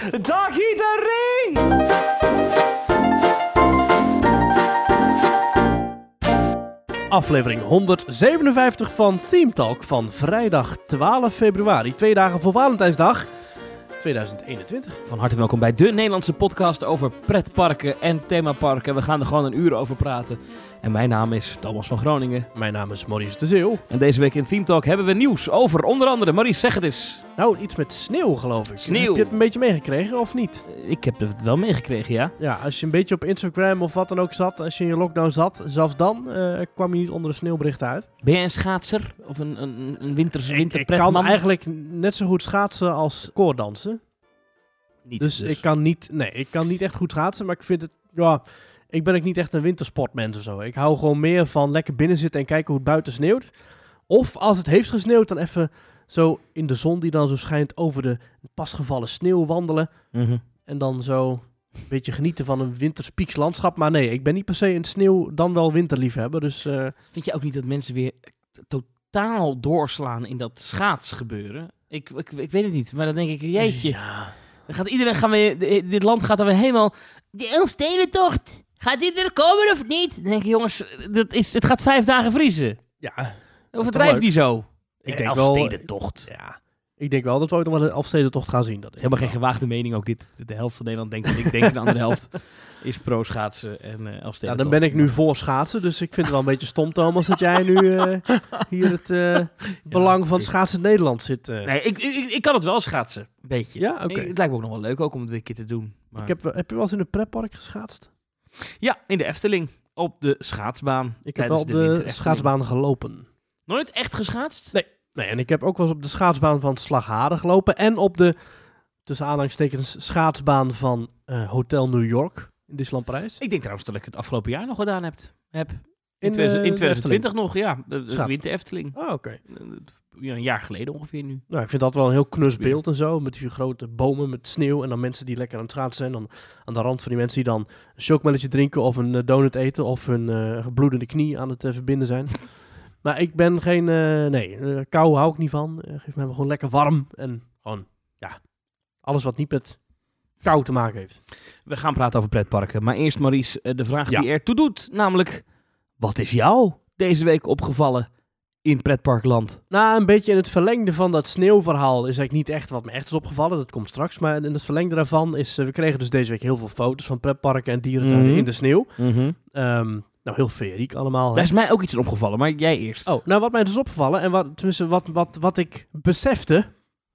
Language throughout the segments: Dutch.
Dag iedereen! Aflevering 157 van Theme Talk van vrijdag 12 februari. Twee dagen voor Valentijnsdag 2021. Van harte welkom bij de Nederlandse podcast over pretparken en themaparken. We gaan er gewoon een uur over praten. En mijn naam is Thomas van Groningen. Mijn naam is Maurice de Zeeuw. En deze week in Theme Talk hebben we nieuws over onder andere, Maurice, zeg het eens. Nou, iets met sneeuw geloof ik. Sneeuw. Heb je het een beetje meegekregen of niet? Ik heb het wel meegekregen, ja. Ja, als je een beetje op Instagram of wat dan ook zat, als je in je lockdown zat, zelfs dan eh, kwam je niet onder de sneeuwberichten uit. Ben jij een schaatser of een, een, een winters, Ik, ik kan eigenlijk net zo goed schaatsen als koordansen. Niet, Dus, ik kan niet, nee, ik kan niet echt goed schaatsen, maar ik vind het, ja, ik ben ook niet echt een wintersportmens of zo. Ik hou gewoon meer van lekker binnen zitten en kijken hoe het buiten sneeuwt. Of als het heeft gesneeuwd, dan even zo in de zon die dan zo schijnt over de pas gevallen sneeuw wandelen. Mhm. En dan zo een beetje genieten van een winterspieks landschap. Maar nee, ik ben niet per se een sneeuw dan wel winterliefhebber. Dus eh, Vind je ook niet dat mensen weer totaal doorslaan in dat schaatsgebeuren? Ik, ik, ik weet het niet, maar dan denk ik, jeetje. ja. Dan gaat iedereen, gaan we, dit land gaat dan weer helemaal... De Elfstedentocht, gaat dit er komen of niet? Dan denk ik, jongens, dat is, het gaat vijf dagen vriezen. ja, Overdrijf leuk. die zo. ik Eh, denk wel... Elfstedentocht. Ja, ik denk wel dat we ook nog wel een Elfstedentocht gaan zien. Dat is Helemaal geen gewaagde mening ook dit. De helft van Nederland denkt dat ik denk, de andere helft is pro-schaatsen en eh Ja, dan ben ik nu voor schaatsen, dus ik vind het wel een beetje stom, Thomas, dat jij nu eh, hier het belang van schaatsen Nederland zit. eh. Nee, ik, ik, ik kan het wel schaatsen. Een beetje. Ja, oké. Het lijkt me ook nog wel leuk ook om het weer een keer te doen. Maar... Ik heb, heb je wel eens in een pretpark geschaatst? Ja, in de Efteling. Op de schaatsbaan. Ik heb wel op de, schaatsbaan gelopen. Nooit echt geschaatst? Nee, en ik heb ook wel eens op de schaatsbaan van Slagharen gelopen. En op de, tussen aanhalingstekens, schaatsbaan van eh, Hotel New York in Disneyland Parijs. Ik denk trouwens dat ik het afgelopen jaar nog gedaan heb. heb. In, In, 2000 in eh, de 2020 nog, ja. De, de Efteling. Ah, oké. Eh, Ja, een jaar geleden ongeveer nu. Nou, ik vind dat wel een heel knus beeld en zo. Met die grote bomen met sneeuw. En dan mensen die lekker aan het schaatsen zijn. Dan aan de rand van die mensen die dan een chocomelletje drinken. Of een eh, donut eten. Of hun eh, bloedende knie aan het eh, verbinden zijn. maar ik ben geen... nee, kou hou ik niet van. Geef me gewoon lekker warm. En gewoon, ja, alles wat niet met kou te maken heeft. We gaan praten over pretparken. Maar eerst Maurice, eh, de vraag Ja. die ertoe doet. Namelijk, wat is jou deze week opgevallen in pretparkland? Nou, een beetje in het verlengde van dat sneeuwverhaal is eigenlijk niet echt wat me echt is opgevallen. Dat komt straks. Maar in het verlengde daarvan is... eh, we kregen dus deze week heel veel foto's van pretparken en dierentuinen Mhm. in de sneeuw. Ehm, nou, heel feeriek allemaal. Daar is mij ook iets opgevallen, maar jij eerst. Oh, nou wat mij dus opgevallen en wat, tenminste wat, wat, wat ik besefte,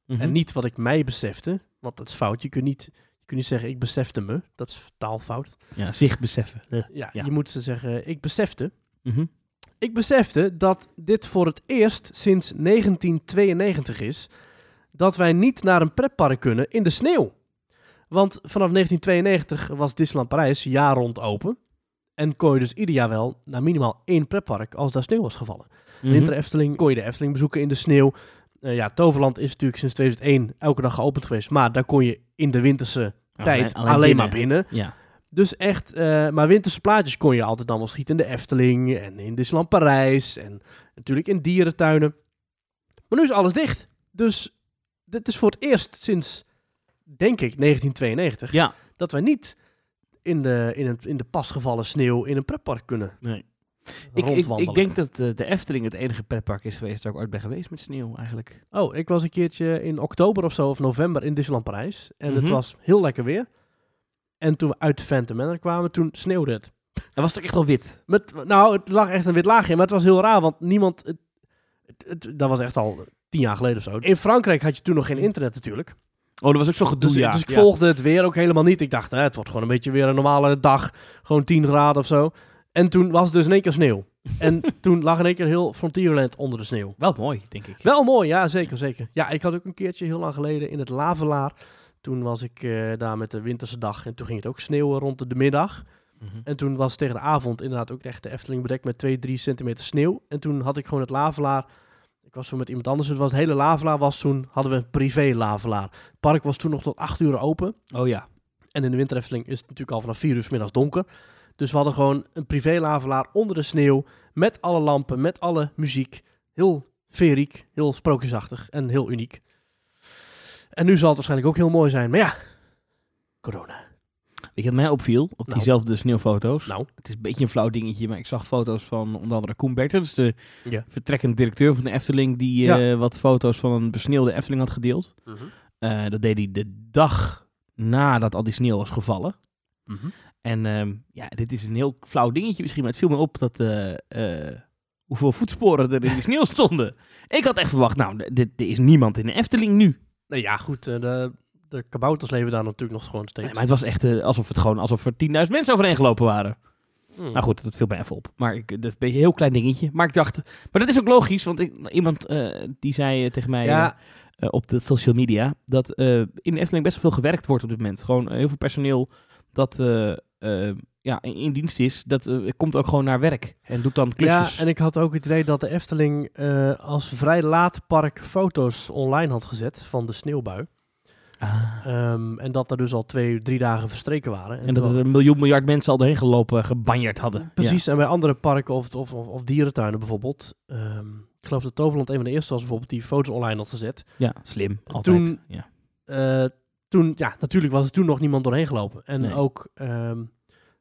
Mhm. en niet wat ik mij besefte, want dat is fout. Je kunt niet, je kunt niet zeggen ik besefte me, dat is taalfout. Ja, zich beseffen. Ja, Ja. je moet ze zeggen ik besefte. Ik besefte dat dit voor het eerst sinds 1992 is dat wij niet naar een pretpark kunnen in de sneeuw. Want vanaf 1992 was Disneyland Parijs jaar rond open. En kon je dus ieder jaar wel naar minimaal één pretpark als daar sneeuw was gevallen. Mhm. Winter Efteling kon je de Efteling bezoeken in de sneeuw. Eh, ja, Toverland is natuurlijk sinds 2001 elke dag geopend geweest. Maar daar kon je in de winterse tijd alleen, maar binnen. Ja. Dus echt, eh, maar winterse plaatjes kon je altijd dan wel schieten in de Efteling en in Disneyland Parijs en natuurlijk in dierentuinen. Maar nu is alles dicht. Dus dit is voor het eerst sinds, denk ik, 1992, Ja. dat wij niet in de, in, het, in de pasgevallen sneeuw in een pretpark kunnen Nee. Ik, ik, ik denk dat eh, de Efteling het enige pretpark is geweest waar ik ooit ben geweest met sneeuw eigenlijk. Oh, ik was een keertje in oktober of zo, of november in Disneyland Parijs. En het Mhm. was heel lekker weer. En toen we uit Phantom Manor kwamen, toen sneeuwde het. En was het ook echt wel wit? Met, nou, het lag echt een wit laagje, maar het was heel raar, want niemand... Het, het, het- dat was echt al tien jaar geleden of zo. In Frankrijk had je toen nog geen internet natuurlijk. Oh, dat was ook zo gedoe, Dus, ja. dus ik Ja. volgde het weer ook helemaal niet. Ik dacht, hè, het wordt gewoon een beetje weer een normale dag. Gewoon 10 graden of zo. En toen was het dus in één keer sneeuw. En toen lag in één keer heel Frontierland onder de sneeuw. Wel mooi, denk ik. Wel mooi, ja, zeker, zeker. Ja, ik had ook een keertje heel lang geleden in het Lavelaar. Toen was ik eh, daar met de winterse dag en toen ging het ook sneeuwen rond de middag. Mhm. En toen was tegen de avond inderdaad ook echt de Efteling bedekt met 2, 3 centimeter sneeuw. En toen had ik gewoon het Lavelaar. Ik was zo met iemand anders. Het was het hele Lavelaar was toen, hadden we een privé Lavelaar. Het park was toen nog tot 8 uur open. Oh ja. En in de winter Efteling is het natuurlijk al vanaf 4 uur 's middags donker. Dus we hadden gewoon een privé Lavelaar onder de sneeuw. Met alle lampen, met alle muziek. Heel feriek, heel sprookjesachtig en heel uniek. En nu zal het waarschijnlijk ook heel mooi zijn. Maar ja, Corona. Weet je wat mij opviel op Nou. diezelfde sneeuwfoto's? Nou. Het is een beetje een flauw dingetje, maar ik zag foto's van onder andere Koen Bertens, de Ja. vertrekkende directeur van de Efteling, die eh, wat foto's van een besneeuwde Efteling had gedeeld. Eh, dat deed hij de dag nadat al die sneeuw was gevallen. En ehm, ja, dit is een heel flauw dingetje misschien, maar het viel me op dat eh, hoeveel voetsporen er in die sneeuw stonden. Ik had echt verwacht, nou, dit- er is niemand in de Efteling nu. Nou ja, goed. eh, de, de kabouters leven daar natuurlijk nog gewoon steeds. Nee, maar het was echt eh, alsof het gewoon alsof er 10.000 mensen overheen gelopen waren. Hmm. Nou goed, dat viel mij even op. Maar ik, dat is een heel klein dingetje. Maar ik dacht, maar dat is ook logisch, want ik, iemand eh, die zei tegen mij Ja, op de social media dat in Efteling best wel veel gewerkt wordt op dit moment. Gewoon heel veel personeel dat ja, in, dienst is, dat eh, komt ook gewoon naar werk en doet dan ja, klusjes. en ik had ook het idee dat de Efteling eh, als vrij laat park foto's online had gezet van de sneeuwbui. Ah. Ehm, en dat er dus al twee, drie dagen verstreken waren. En dat er een miljoen miljard mensen al doorheen gelopen, gebanjerd hadden. Precies, en bij andere parken of, of, of, of dierentuinen bijvoorbeeld. ehm, ik geloof dat Toverland een van de eerste was bijvoorbeeld die foto's online had gezet. Ja, ja slim. Altijd. Toen- ja. Eh, toen, ja, natuurlijk was er toen nog niemand doorheen gelopen. En Nee. ook ehm,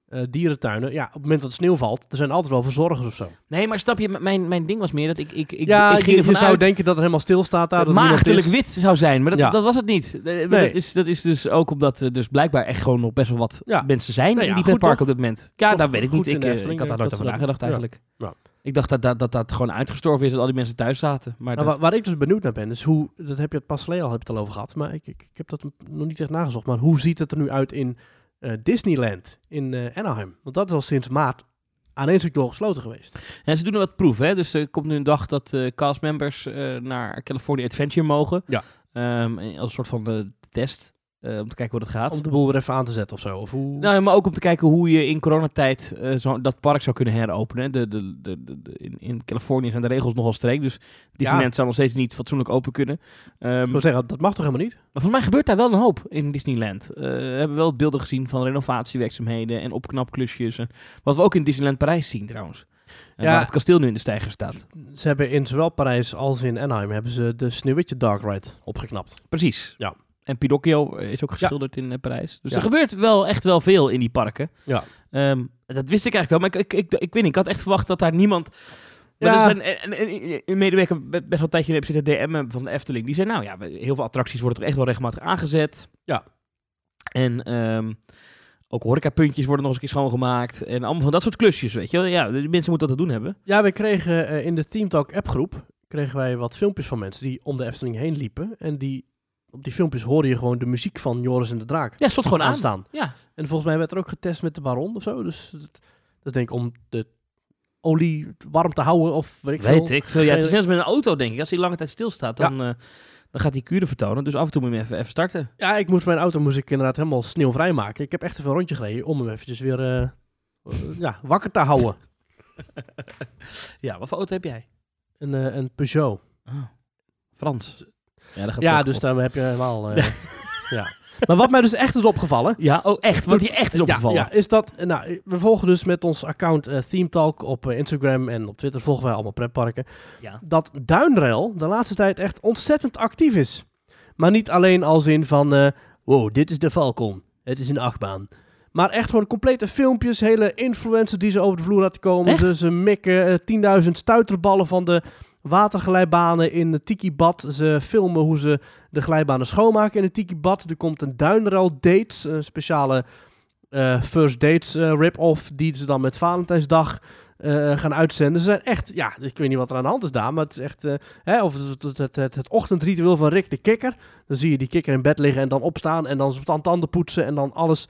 eh, dierentuinen, ja, op het moment dat het sneeuw valt, er zijn altijd wel verzorgers of zo. Nee, maar snap je, mijn, mijn ding was meer dat ik, ik, ik, ja, ik je, ging je ervan zou uit denken dat het helemaal stil staat daar. dat maagdelijk wit zou zijn, maar dat, Ja. dat was het niet. Eh, Nee. Dat, is, dat is dus ook omdat er dus blijkbaar echt gewoon nog best wel wat Ja. mensen zijn Nou in die toch? op dit moment. Ja, Toch dat weet ik niet. Ik, eh, ik had daar eh, nooit over nagedacht eigenlijk. Ja. Ik dacht dat dat, dat dat gewoon uitgestorven is dat al die mensen thuis zaten. Maar Nou, dat, waar, waar ik dus benieuwd naar ben, is hoe, dat heb je het pas geleden al heb je het al over gehad, maar ik, ik, ik heb dat nog niet echt nagezocht, maar hoe ziet het er nu uit in eh, Disneyland in eh, Anaheim? Want dat is al sinds maart aan één stuk door gesloten geweest. En ze doen er wat proeven, hè. Dus er komt nu een dag dat eh castmembers naar California Adventure mogen. Ja. Ehm, als een soort van de test, eh, om te kijken hoe dat gaat. Om de boel weer even aan te zetten of zo. Of hoe... Nou, maar ook om te kijken hoe je in coronatijd eh, zo, dat park zou kunnen heropenen. De, de, de, de- in, in Californië zijn de regels nogal streng, dus Disneyland zou nog steeds niet fatsoenlijk open kunnen. Ehm, ik zeggen, dat mag toch helemaal niet? maar volgens mij gebeurt daar wel een hoop in Disneyland. Eh, we hebben wel beelden gezien van renovatiewerkzaamheden en opknapklusjes. En wat we ook in Disneyland Parijs zien trouwens. En Ja. waar het kasteel nu in de stijger staat. Ze hebben in zowel Parijs als in Anaheim hebben ze de Sneeuwwitje Dark Ride opgeknapt. Precies. Ja. En Pinocchio is ook geschilderd in eh, Parijs. Dus Ja. er gebeurt wel echt wel veel in die parken. Ja. Ehm, dat wist ik eigenlijk wel, maar ik, ik, ik, ik weet niet, ik had echt verwacht dat daar niemand... Maar Ja. er zijn en, en- en- een medewerker be- best wel een tijdje heb zitten DM'en van de Efteling. Die zei, nou ja, we- heel veel attracties worden toch echt wel regelmatig aangezet. Ja. En ehm, ook horecapuntjes worden nog eens een keer schoongemaakt. En allemaal van dat soort klusjes, weet je wel. Ja, de mensen moeten dat te doen hebben. Ja, wij kregen eh, in de Team Talk appgroep kregen wij wat filmpjes van mensen die om de Efteling heen liepen. En die, op die filmpjes hoorde je gewoon de muziek van Joris en de Draak Ja, stond gewoon aan. aanstaan. Ja, En volgens mij werd er ook getest met de Baron of zo. Dus dat, dat is denk ik om de olie warm te houden of weet ik weet veel. ik veel. Ja, het is net als met een auto, denk ik. Als hij lange tijd stilstaat, dan, eh, dan gaat hij kuren vertonen. Dus af en toe moet je hem even, even starten. Ja, ik moest mijn auto moest ik inderdaad helemaal sneeuwvrij maken. Ik heb echt even een rondje gereden om hem eventjes weer eh, eh, ja, wakker te houden. Ja, wat voor auto heb jij? Een, een Peugeot. Frans. Ja, dat gaat Ja, wel dus dan heb je helemaal... eh, ja. Maar wat mij dus echt is opgevallen... Ja, oh echt? Wat je echt is opgevallen? Ja, is dat... eh, Nou, we volgen dus met ons account eh Theme Talk op Instagram en op Twitter volgen wij allemaal pretparken. Ja. Dat Duinrail de laatste tijd echt ontzettend actief is. Maar niet alleen als in van... wow, dit is de Falcon. Het is een achtbaan. Maar echt gewoon complete filmpjes, hele influencers die ze over de vloer laten komen. Echt? Ze, ze mikken eh, 10.000 stuiterballen van de waterglijbanen in het Tiki-bad. Ze filmen hoe ze de glijbanen schoonmaken in het Tiki-bad. Er komt een Duinrail Dates, een speciale eh, First Dates eh, rip-off die ze dan met Valentijnsdag eh, gaan uitzenden. Ze zijn echt, ja, ik weet niet wat er aan de hand is daar, maar het is echt, hè, of het, het, het, ochtendritueel van Rick de Kikker. Dan zie je die kikker in bed liggen en dan opstaan en dan tanden poetsen en dan alles.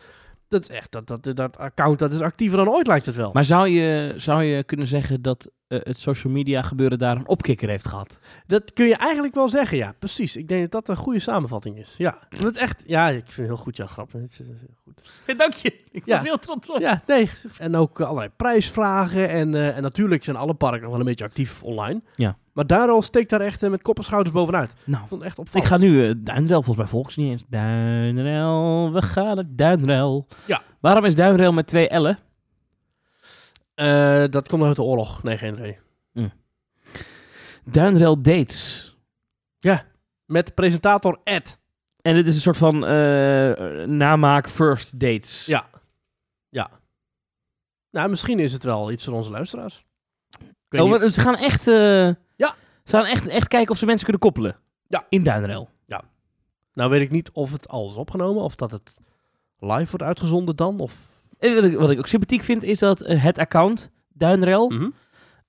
Dat is echt, dat, dat, dat account dat is actiever dan ooit lijkt het wel. Maar zou je, zou je kunnen zeggen dat het social media gebeuren daar een opkikker heeft gehad? Dat kun je eigenlijk wel zeggen, ja, precies. Ik denk dat dat een goede samenvatting is. Ja, dat echt, ja, ik vind het heel goed, ja, grappig. Het is, heel goed. Dank je. Ik Ja. was heel trots op. Ja, nee. En ook eh, allerlei prijsvragen. En, eh, en natuurlijk zijn alle parken nog wel een beetje actief online. Ja. Maar Duinrel steekt daar echt eh, met kop en schouders bovenuit. Nou, Ik vond het echt ik opvallend. ga nu uh, Duinrel, volgens mij volgens niet eens. Duinrel, we gaan het Duinrel. Ja. Waarom is Duinrel met twee L'en? Eh, dat komt uit de oorlog. Nee, geen idee. Duinrel Dates. Met presentator Ed. En dit is een soort van eh, namaak first dates. Ja. Ja. Nou, misschien is het wel iets voor onze luisteraars. Oh, maar ze gaan echt, eh, Ja. ze gaan echt, echt kijken of ze mensen kunnen koppelen. Ja. In Duinrel. Nou weet ik niet of het al is opgenomen, of dat het live wordt uitgezonden dan, of... En wat ik, ook sympathiek vind, is dat eh, het account Duinrel Mhm.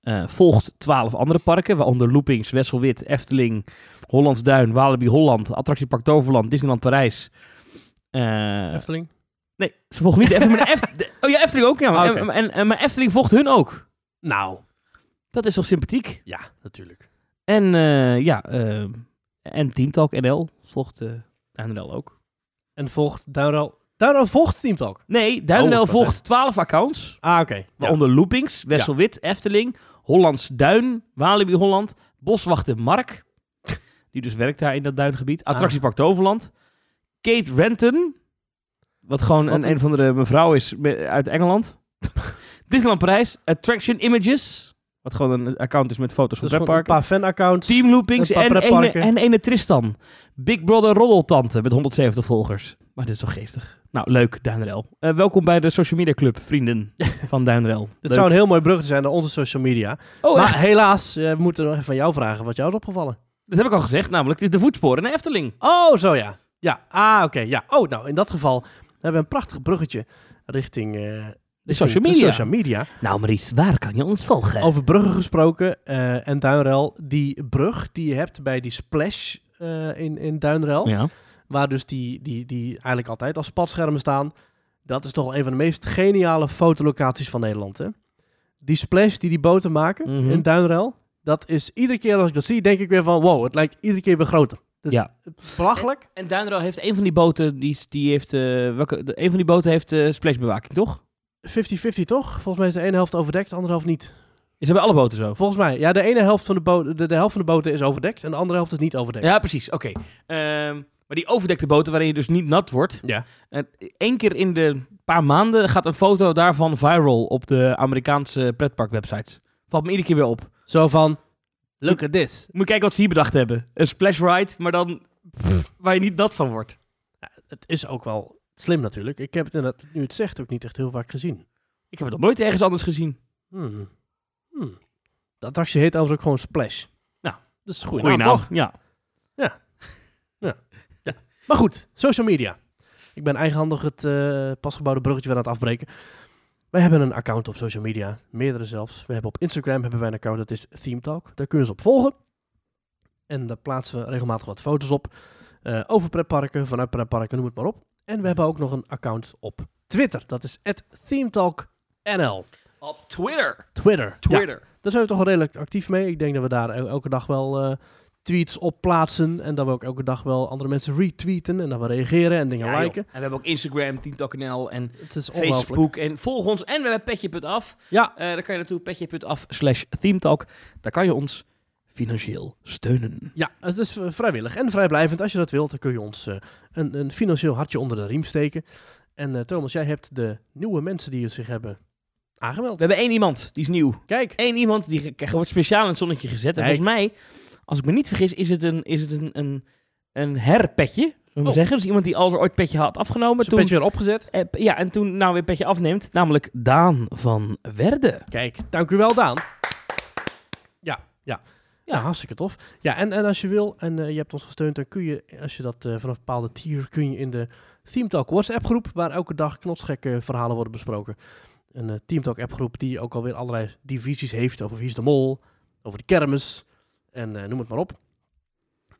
eh, volgt twaalf andere parken, waaronder Loopings, Wesselwit, Efteling, Hollands Duin, Walibi Holland, Attractiepark Toverland, Disneyland Parijs. Eh, Efteling? nee, ze volgen niet de Efteling, maar de Eft- de- oh ja, Efteling ook, ja. Ah, En- oké. en, en, maar Efteling volgt hun ook. Nou, Dat is toch sympathiek? ja, natuurlijk. En eh, ja, en Teamtalk NL volgt eh Duinrel ook. En volgt Duinrel... Duinrel volgt Team Talk. Nee, Duinrel Oh, volgt 12 accounts. Ah, oké. Waaronder Loopings, Wesselwit, Efteling, Hollands Duin, Walibi Holland, Boswachter Mark, die dus werkt daar in dat duingebied, Ah. Attractiepark Toverland, Kate Renton, wat gewoon Wat een, een- van de mevrouw is uit Engeland, Disneyland Parijs, Attraction Images, wat gewoon een account is met foto's van Dus een paar fanaccounts. Team Loopings en ene, pretparken. en ene Tristan, Big Brother Roddeltante met 170 volgers. Maar dit is toch geestig. Nou, leuk, Duinrel. Eh, welkom bij de social media club, vrienden van Duinrel. Dit Leuk. zou een heel mooi bruggetje zijn naar onze social media. Oh, maar echt? helaas, eh, we moeten nog even van jou vragen wat jou is opgevallen. Dat heb ik al gezegd, namelijk de voetsporen naar Efteling. Oh, zo ja. Ja, ah, oké. ja. Oh, nou, in dat geval hebben we een prachtig bruggetje richting... eh, richting social de media. social media. Nou, Maries, waar kan je ons volgen? Over bruggen gesproken en Duinrel. Die brug die je hebt bij die splash in, in Duinrel, ja. Waar dus die, die, die eigenlijk altijd als spatschermen staan. Dat is toch een van de meest geniale fotolocaties van Nederland, hè? Die splash die die boten maken Mhm. in Duinrel, dat is iedere keer als ik dat zie, denk ik weer van, wow, het lijkt iedere keer weer groter. Dat is Ja. belachelijk. En Duinrel heeft een van die boten, die, die heeft, eh, welke, de, een van die boten heeft eh splashbewaking, toch? 50-50 toch? Volgens mij is de ene helft overdekt, de andere helft niet. Ze hebben alle boten zo. Volgens mij, ja, de ene helft van de boot, de, de helft van de boten is overdekt en de andere helft is niet overdekt. Ja, precies. Oké. Ehm, maar die overdekte boten waarin je dus niet nat wordt. Ja. Eén keer in de paar maanden gaat een foto daarvan viral op de Amerikaanse pretparkwebsites. Valt me iedere keer weer op. Zo van, look at this. Moet je kijken wat ze hier bedacht hebben. Een splash ride, maar dan pff, waar je niet nat van wordt. Het is ook wel slim natuurlijk. Ik heb het inderdaad, nu het zegt, ook niet echt heel vaak gezien. Ik heb het nog nooit ergens anders gezien. Hmm. Hmm. De attractie heet overigens ook gewoon Splash. Nou, dat is een goede naam, toch? Ja. Maar goed, social media. Ik ben eigenhandig het eh, pasgebouwde bruggetje weer aan het afbreken. Wij hebben een account op social media, meerdere zelfs. We hebben op Instagram hebben wij een account, dat is Theme Talk. Daar kun je ons op volgen. En daar plaatsen we regelmatig wat foto's op. eh, over pretparken, vanuit pretparken, noem het maar op. En we hebben ook nog een account op Twitter. Dat is @themetalknl. Op Twitter. Twitter. Ja, Twitter. daar zijn we toch wel redelijk actief mee. Ik denk dat we daar el- elke dag wel eh, tweets op plaatsen. En dat we ook elke dag wel andere mensen retweeten. En dat we reageren en dingen Ja, joh. liken. En we hebben ook Instagram, TeamTalkNL en Het is ongelooflijk. Facebook. En volg ons. En we hebben Petje.af. Ja, Eh daar kan je naartoe. Petje.af slash ThemeTalk. Daar kan je ons financieel steunen. ja, het is vrijwillig en vrijblijvend. Als je dat wilt, dan kun je ons eh, een, een financieel hartje onder de riem steken. En eh, Thomas, jij hebt de nieuwe mensen die zich hebben aangemeld. We hebben één iemand, die is nieuw. Kijk, Eén iemand, die wordt speciaal in het zonnetje gezet. En Kijk. volgens mij, als ik me niet vergis, is het een, is het een, een, een herpetje. Oh. zeggen? Dus iemand die al ooit petje had afgenomen. is een beetje weer opgezet. eh, ja, en toen nou weer petje afneemt. Namelijk Daan van Werden. Kijk, dank u wel, Daan. Ja, ja. Ja. Hartstikke tof. Ja, en, en als je wil en eh, je hebt ons gesteund, dan kun je, als je dat eh, vanaf een bepaalde tier, kun je in de Team Talk WhatsApp groep, waar elke dag knotsgekke verhalen worden besproken. Een eh, Team Talk app groep die ook alweer allerlei divisies heeft over wie is de mol, over de kermis en eh, noem het maar op.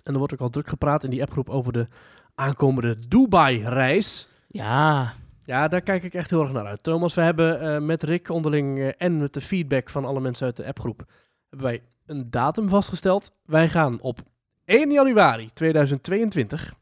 En er wordt ook al druk gepraat in die appgroep over de aankomende Dubai-reis. Ja, Ja, daar kijk ik echt heel erg naar uit. Thomas, we hebben eh, met Rick onderling eh, en met de feedback van alle mensen uit de appgroep, hebben wij een datum vastgesteld. Wij gaan op 1 januari 2022,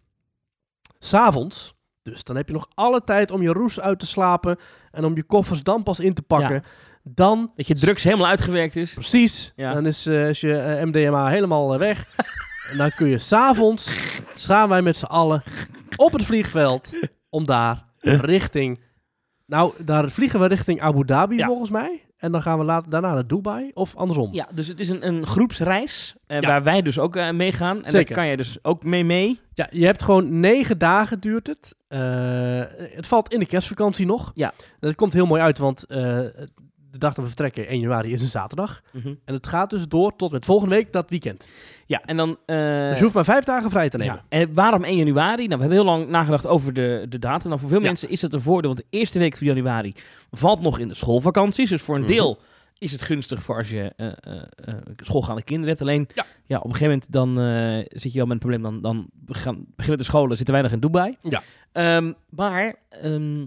s'avonds, dus dan heb je nog alle tijd om je roes uit te slapen en om je koffers dan pas in te pakken. Ja. Dan, dat je drugs helemaal uitgewerkt is. precies, Ja. dan is, is je eh, MDMA helemaal eh, weg. en dan kun je s'avonds, gaan wij met z'n allen op het vliegveld om daar richting... Nou, daar vliegen we richting Abu Dhabi Ja. volgens mij. En dan gaan we later, daarna naar Dubai of andersom. Ja, dus het is een, een groepsreis eh, Ja. waar wij dus ook eh, meegaan. En Zeker. daar kan je dus ook mee mee. Ja, je hebt gewoon negen dagen duurt het. Het valt in de kerstvakantie nog. Ja. Dat komt heel mooi uit, want eh, de dag dat we vertrekken, 1 januari, is een zaterdag. En het gaat dus door tot met volgende week dat weekend. Ja, en dan... eh, dus je hoeft maar vijf dagen vrij te nemen. ja. En waarom 1 januari? Nou, we hebben heel lang nagedacht over de, de datum. Nou, voor veel Ja. mensen is dat een voordeel, want de eerste week van januari valt nog in de schoolvakanties. Dus voor een Mhm. deel is het gunstig voor als je eh, eh, schoolgaande kinderen hebt. Alleen, Ja. ja. op een gegeven moment dan zit je wel met een probleem. Dan, dan gaan, beginnen de scholen, zitten wij nog in Dubai. Ja. Ehm, maar ehm,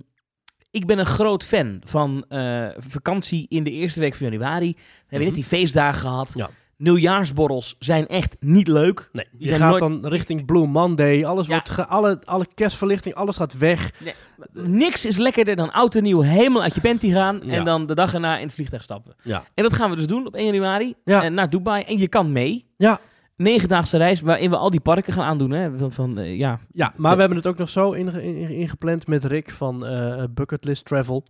ik ben een groot fan van eh, vakantie in de eerste week van januari. Dan hebben we Mhm. net die feestdagen gehad. Ja. Nieuwjaarsborrels zijn echt niet leuk. Nee, je gaat nooit- dan richting Blue Monday. Alles Ja. wordt ge- alle, alle kerstverlichting, alles gaat weg. Niks is lekkerder dan oud en nieuw helemaal uit je panty gaan Ja. en dan de dag erna in het vliegtuig stappen. Ja. En dat gaan we dus doen op 1 januari Ja. en naar Dubai. En je kan mee. Ja. Negendaagse reis waarin we al die parken gaan aandoen. Hè? Van, van, eh, ja. Ja, maar we hebben het ook nog zo inge- in- ingepland met Rick van eh Bucketlist Travel.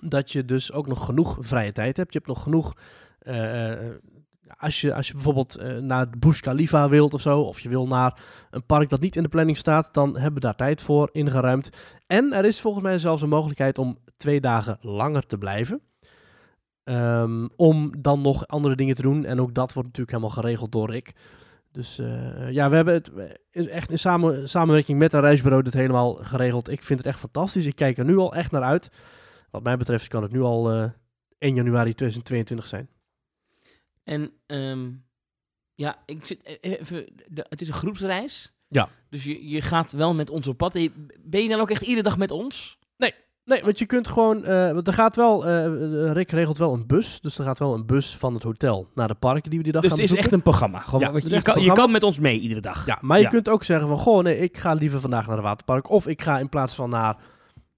Dat je dus ook nog genoeg vrije tijd hebt. Je hebt nog genoeg. eh, als, je, als je bijvoorbeeld naar de Burj Khalifa wilt of zo. Of je wil naar een park dat niet in de planning staat. Dan hebben we daar tijd voor ingeruimd. En er is volgens mij zelfs een mogelijkheid om twee dagen langer te blijven. Ehm, om dan nog andere dingen te doen. En ook dat wordt natuurlijk helemaal geregeld door Rick. Dus eh, ja, we hebben het is echt in samen, samenwerking met een reisbureau dit helemaal geregeld. Ik vind het echt fantastisch. Ik kijk er nu al echt naar uit. Wat mij betreft kan het nu al eh 1 januari 2022 zijn. En ehm, ja, ik zit eh, even, de- het is een groepsreis. Ja. Dus je, je gaat wel met ons op pad. Eh, Ben je dan ook echt iedere dag met ons? Nee, want je kunt gewoon. eh, want er gaat wel. eh, Rick regelt wel een bus. Dus er gaat wel een bus van het hotel naar de parken die we die dag Dus gaan het is echt een programma. Gewoon, Ja, wat je, kan, je kan met ons mee iedere dag. Ja, maar je Ja. kunt ook zeggen van, goh, nee, ik ga liever vandaag naar de waterpark. Of ik ga in plaats van naar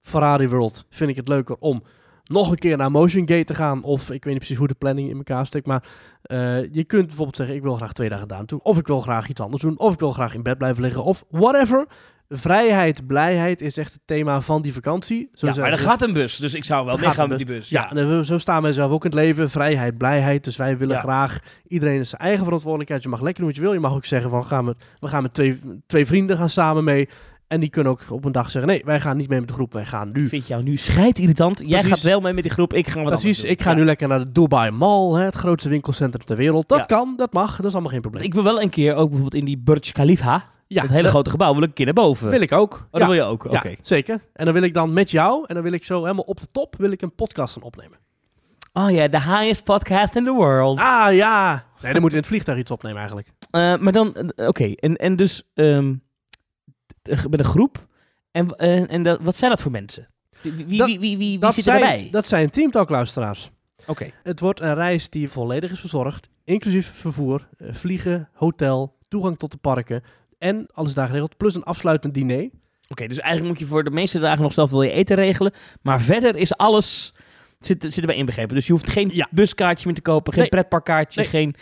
Ferrari World, vind ik het leuker om nog een keer naar Motion Gate te gaan. Of ik weet niet precies hoe de planning in elkaar steekt. Maar eh, je kunt bijvoorbeeld zeggen, ik wil graag twee dagen daar naartoe. Of ik wil graag iets anders doen. Of ik wil graag in bed blijven liggen. Of whatever. Vrijheid, blijheid is echt het thema van die vakantie. Zo Ja, maar er gaat een bus, dus ik zou wel meegaan met die bus. ja, en zo staan wij zelf ook in het leven. Vrijheid, blijheid. Dus wij willen Ja. graag... Iedereen is zijn eigen verantwoordelijkheid. Je mag lekker doen wat je wil. Je mag ook zeggen van... Gaan we, we gaan met twee, twee vrienden gaan samen mee. En die kunnen ook op een dag zeggen... Nee, wij gaan niet mee met de groep. Wij gaan nu... Ik vind jou nu scheidirritant. Jij Precies. gaat wel mee met die groep, ik ga wat Precies, ik ga Ja. nu lekker naar de Dubai Mall. Hè, het grootste winkelcentrum ter wereld. Dat Ja. kan, dat mag. Dat is allemaal geen probleem. Ik wil wel een keer ook bijvoorbeeld in die Burj Khalifa, ja, dat hele dat grote gebouw, wil ik een keer naar boven. wil ik ook. Oh, ja. dat wil je ook? Oké. Ja, zeker. En dan wil ik dan met jou... En dan wil ik zo helemaal op de top... Wil ik een podcast gaan opnemen. Oh ja, the highest podcast in the world. Ah, ja. Nee, dan moeten we in het vliegtuig iets opnemen eigenlijk. Eh, maar dan, eh, oké, en, en dus ehm, t- met een groep. En, eh, en dat, wat zijn dat voor mensen? Wie, wie, Dat- wie, wie, wie, Dat zit zijn, erbij? Dat zijn teamtalk-luisteraars. Oké. Het wordt een reis die volledig is verzorgd, inclusief vervoer, eh, vliegen, hotel, toegang tot de parken en alles daar geregeld, plus een afsluitend diner. Oké, dus eigenlijk moet je voor de meeste dagen nog zelf wil je eten regelen. Maar verder is alles, zit, zit erbij inbegrepen. Dus je hoeft geen Ja. buskaartje meer te kopen, geen Nee. pretparkkaartje, Nee. geen...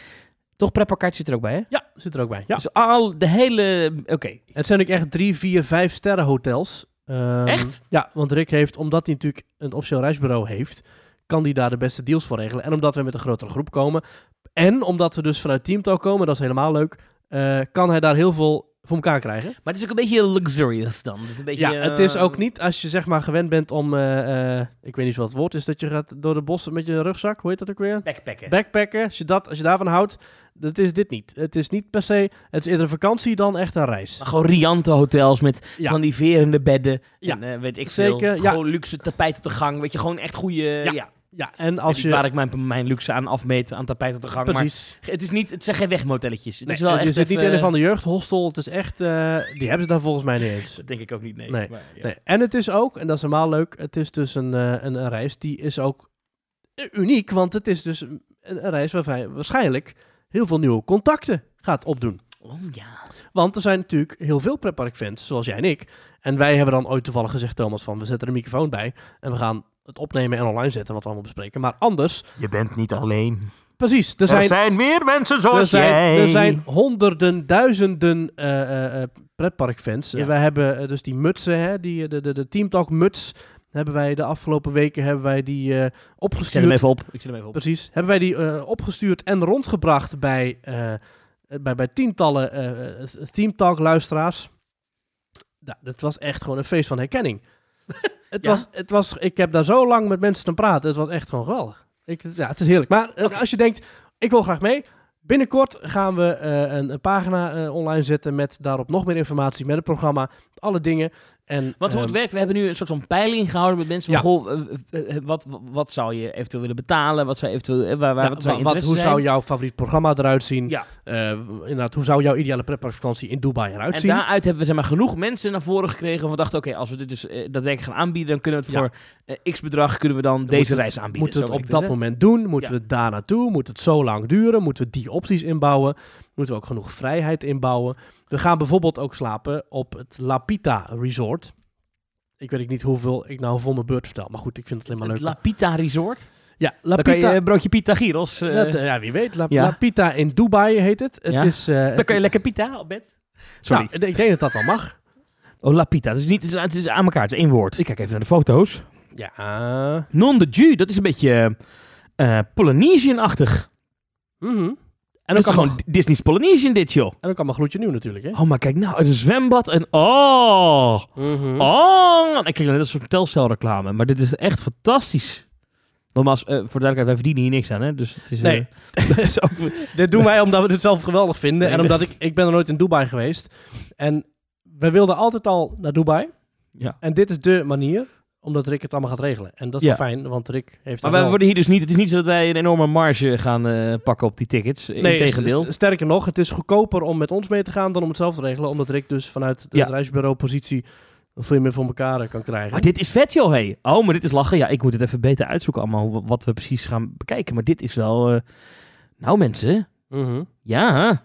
Toch pretparkkaartje zit er ook bij, hè? Ja, zit er ook bij. Ja. Dus al de hele... Oké. Het zijn ook echt drie, vier, vijf sterren hotels. Ehm, Echt? Ja, want Rick heeft, omdat hij natuurlijk een officieel reisbureau heeft, kan hij daar de beste deals voor regelen. En omdat we met een grotere groep komen, en omdat we dus vanuit Teamtalk komen, dat is helemaal leuk, eh, kan hij daar heel veel voor elkaar krijgen. Maar het is ook een beetje luxurious dan. Het is een beetje, Ja, het is eh, ook niet als je zeg maar gewend bent om, eh, ik weet niet wat het woord is, dat je gaat door de bossen met je rugzak, hoe heet dat ook weer? Backpacken. Backpacken, als je, dat, als je daarvan houdt, dat is dit niet. Het is niet per se, het is eerder vakantie dan echt een reis. Maar gewoon riante hotels met Ja. van die verende bedden. Ja. En weet ik Zeker, veel. ja. Gewoon luxe tapijt op de gang. Weet je, gewoon echt goede... Ja. Ja, en Als je... waar ik mijn, mijn luxe aan afmeet aan tapijt op de gang. Precies. Maar het, is niet, het zijn geen wegmotelletjes. Het Nee, is wel echt niet even- een van de jeugdhostel, het is echt, eh, die hebben ze dan volgens mij niet eens. Dat denk ik ook niet, nee. Nee, Maar, ja. Nee. En het is ook, en dat is helemaal leuk, het is dus een, eh, een, een reis die is ook uniek, want het is dus een, een reis waarbij waarschijnlijk heel veel nieuwe contacten gaat opdoen. Oh ja. Want er zijn natuurlijk heel veel pretparkfans, zoals jij en ik. En wij hebben dan ooit toevallig gezegd, Thomas, van we zetten er een microfoon bij en we gaan het opnemen en online zetten, wat we allemaal bespreken. Maar anders, Je bent niet alleen. precies, er zijn, meer mensen er zijn, er zijn honderden, duizenden eh, eh, eh, pretparkfans. Ja. En wij hebben dus die mutsen, hè, die, de, de, de Teamtalk muts, hebben wij de afgelopen weken hebben wij die uh, Ik zet opgestuurd. hem even op. Ik zet hem even op. Precies. Hebben wij die eh, opgestuurd en rondgebracht bij, eh, bij, bij tientallen eh Theme Talk luisteraars. Nou, dat was echt gewoon een feest van herkenning. het Ja? was, het was, ik heb daar zo lang met mensen te praten. Het was echt gewoon geweldig. Ik, ja, het is heerlijk. Maar eh, als je denkt, ik wil graag mee. Binnenkort gaan we eh, een, een pagina eh, online zetten met daarop nog meer informatie, met het programma, alle dingen. En, Want hoe het ehm, werkt, we hebben nu een soort van peiling gehouden met mensen. Van, goh, eh, eh, eh, wat, wat zou je eventueel willen betalen? Wat zou eventueel, waar, waar, ja, wat zou wat, hoe zijn? zou jouw favoriet programma eruit zien? Ja. Inderdaad, hoe zou jouw ideale pretparkvakantie in Dubai eruit En zien? daaruit hebben we zeg maar, genoeg mensen naar voren gekregen. We dachten, oké, als we dit dus eh, daadwerkelijk gaan aanbieden, dan kunnen we het voor x bedrag kunnen we dan, Dan deze reis aanbieden. Moeten we het op dat moment doen? Moeten we daar naartoe? Moet het zo lang duren? Moeten we die opties inbouwen? Moeten we ook genoeg vrijheid inbouwen? We gaan bijvoorbeeld ook slapen op het Lapita Resort. Ik weet niet hoeveel ik nou voor mijn beurt vertel. Maar goed, ik vind het alleen maar Het leuk. Lapita Resort. ja, Dan kan je Lapita. een broodje pita gyros. eh, dat, eh, ja, wie weet. La, ja. Lapita in Dubai heet het. Het Ja. is... eh, dan het- kan je lekker pita op bed. Sorry. Nou, ik denk dat dat wel mag. Oh, Lapita. Het is, niet, het, is, het is aan elkaar. Het is één woord. Ik kijk even naar de foto's. Ja. Non de Ju. Dat is een beetje eh Polynesian-achtig. Mhm. En En ook is allemaal, gewoon Disney's Polynesian dit, joh. en ook allemaal gloedje nieuw natuurlijk, hè? Oh, maar kijk nou, een zwembad en oh, Mhm. oh. Ik kijk net als een soort telcelreclame, maar dit is echt fantastisch. Nogmaals, eh, voor de duidelijkheid, wij verdienen hier niks aan, hè? Dus het is, Nee. eh, dat is ook, Dit doen wij omdat we het zelf geweldig vinden. En omdat ik, ik ben er nooit in Dubai geweest. En we wilden altijd al naar Dubai. ja. En dit is de manier, omdat Rick het allemaal gaat regelen. En dat is Ja. wel fijn, want Rick heeft Maar wij wel- worden hier dus niet, het is niet zo dat wij een enorme marge gaan eh, pakken op die tickets. Nee, Integendeel. s- sterker nog, het is goedkoper om met ons mee te gaan dan om het zelf te regelen. Omdat Rick dus vanuit de Ja. reisbureau positie veel meer voor elkaar eh, kan krijgen. Maar dit is vet, joh, hey. Oh, maar dit is lachen. Ja, ik moet het even beter uitzoeken allemaal, wat we precies gaan bekijken. Maar dit is wel... eh, Nou, mensen. Mhm. Ja.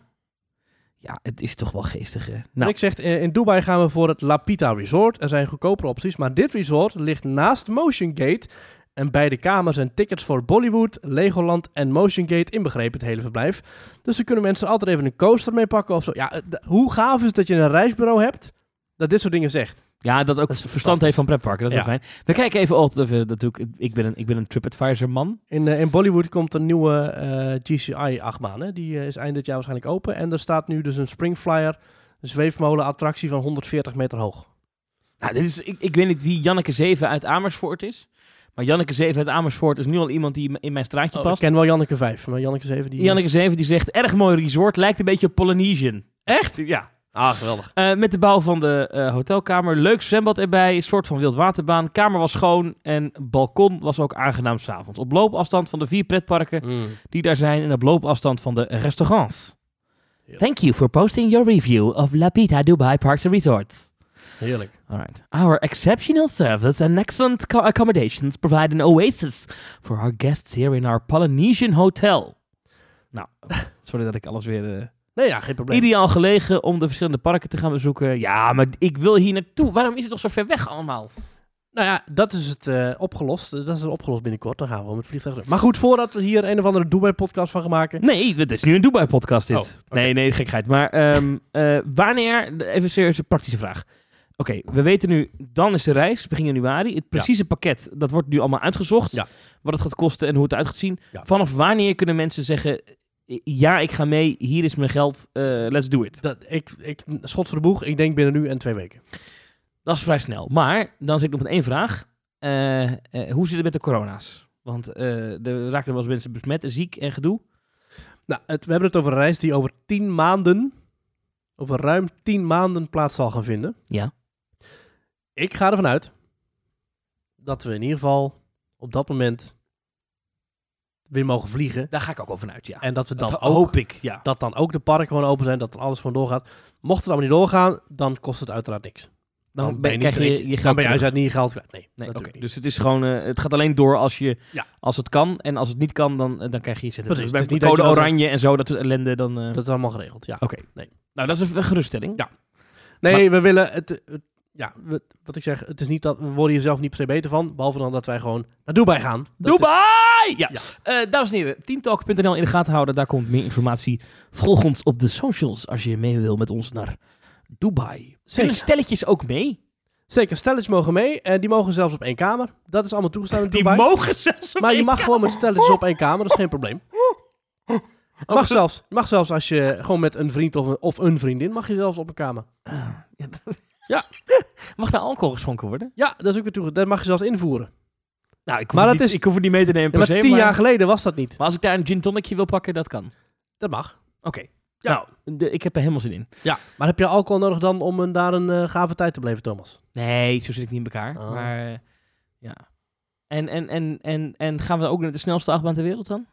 Ja, het is toch wel geestig, hè? Nou, Rick zegt, eh, in Dubai gaan we voor het Lapita Resort. Er zijn goedkopere opties, maar dit resort ligt naast Motion Gate. En bij de kamer zijn tickets voor Bollywood, Legoland en Motion Gate inbegrepen, het hele verblijf. Dus dan kunnen mensen altijd even een coaster mee pakken of zo. Ja, eh, hoe gaaf is het dat je een reisbureau hebt dat dit soort dingen zegt? Ja, dat ook Dat verstand heeft van pretparken. Dat is Ja. wel fijn. We kijken even altijd even, natuurlijk, ik ben een, ik ben een TripAdvisor-man. In, eh, in Bollywood komt een nieuwe eh, GCI-achtbaan. hè. Die eh, is eind dit jaar waarschijnlijk open. En er staat nu dus een Springflyer, een zweefmolen-attractie van 140 meter hoog. Nou, dit is, ik, ik weet niet wie Janneke 7 uit Amersfoort is. Maar Janneke 7 uit Amersfoort is nu al iemand die in mijn straatje Oh, ik past. ken wel Janneke 5, maar Janneke 7 die... Janneke 7 die zegt, erg mooi resort, lijkt een beetje op Polynesian. Echt? Ja. Ah, geweldig. Eh, met de bouw van de eh, hotelkamer. Leuk zwembad erbij. Een soort van wildwaterbaan. Kamer was schoon. En balkon was ook aangenaam s'avonds. Op loopafstand van de vier pretparken Mm. die daar zijn. En op loopafstand van de restaurants. Heerlijk. Thank you for posting your review of La Pita Dubai Parks and Resorts. Heerlijk. Alright. Our exceptional service and excellent co- accommodations provide an oasis for our guests here in our Polynesian hotel. Nou, sorry dat ik alles weer... eh, Nee, ja, geen probleem. Ideaal gelegen om de verschillende parken te gaan bezoeken. Ja, maar ik wil hier naartoe. Waarom is het nog zo ver weg allemaal? Nou ja, dat is het eh, opgelost. Dat is het opgelost binnenkort. Dan gaan we met het vliegtuig terug. Maar goed, voordat we hier een of andere Dubai-podcast van gaan maken. Nee, het is nu een Dubai-podcast dit. Oh. Nee, nee, gekheid. Maar ehm, eh, wanneer... Even serieus een praktische vraag. Oké, we weten nu, dan is de reis, begin januari. Het precieze pakket, dat wordt nu allemaal uitgezocht. Ja. Wat het gaat kosten en hoe het eruit gaat zien. Ja. Vanaf wanneer kunnen mensen zeggen... Ja, ik ga mee, hier is mijn geld, eh, let's do it. Dat, ik, ik, schot voor de boeg. Ik denk binnen nu en twee weken. Dat is vrij snel. Maar dan zit ik nog met één vraag. Eh, eh, hoe zit het met de corona's? Want er raken wel eens mensen besmet, ziek en gedoe. Nou, het, we hebben het over een reis die over tien maanden, over ruim tien maanden plaats zal gaan vinden. Ja. Ik ga ervan uit dat we in ieder geval op dat moment weer mogen vliegen. Daar ga ik ook over uit, ja. En dat we dan dat ook, hoop ik, ja. dat dan ook de parken gewoon open zijn, dat er alles gewoon doorgaat. Mocht het allemaal niet doorgaan, dan kost het uiteraard niks. Dan, ben, niet krijg je je dan ben je terug. uit niet je geld kwijt. Nee, Nee, niet. Dus het is gewoon, eh, het gaat alleen door als, je, Ja. als het kan. En als het niet kan, dan, eh, dan krijg je je centen. Dus bij is niet dat code je dan oranje en zo, dat ellende, dan... eh, Dat is allemaal geregeld, ja. Oké. Nee. Nou, dat is een geruststelling. Ja. Nee, we willen het, het- ja, we- wat ik zeg, het is niet dat we worden hier zelf niet per se beter van, behalve dan dat wij gewoon naar Dubai gaan. Dat is- Dubai! Ja. Ja. Eh, dames en heren, teamtalk.nl in de gaten houden. Daar komt meer informatie. Volg ons op de socials als je mee wil met ons naar Dubai. Zullen stelletjes ook mee? Zeker, stelletjes mogen mee. En die mogen zelfs op één kamer. Dat is allemaal toegestaan in Die Dubai. mogen zelfs op Maar je mag kamer. gewoon met stelletjes op één kamer, dat is geen probleem. Mag, zelfs, mag zelfs als je gewoon met een vriend of een, of een vriendin, mag je zelfs op een kamer. Ja, dat- Ja. Mag daar alcohol geschonken worden? Ja, dat is ook weer toe. Dat mag je zelfs invoeren. Nou, ik hoef, Maar het dat niet, is- ik hoef het niet mee te nemen Ja, per maar se. tien maar, jaar geleden was dat niet. maar als ik daar een gin tonicje wil pakken, dat kan. Dat mag. Oké. Ja. Nou, de- ik heb er helemaal zin in. Ja. Maar heb je alcohol nodig dan om een, daar een eh, gave tijd te beleven, Thomas? Nee, zo zit ik niet in elkaar. Oh. Maar eh, ja. En, en, en, en, en gaan we ook naar de snelste achtbaan ter wereld dan?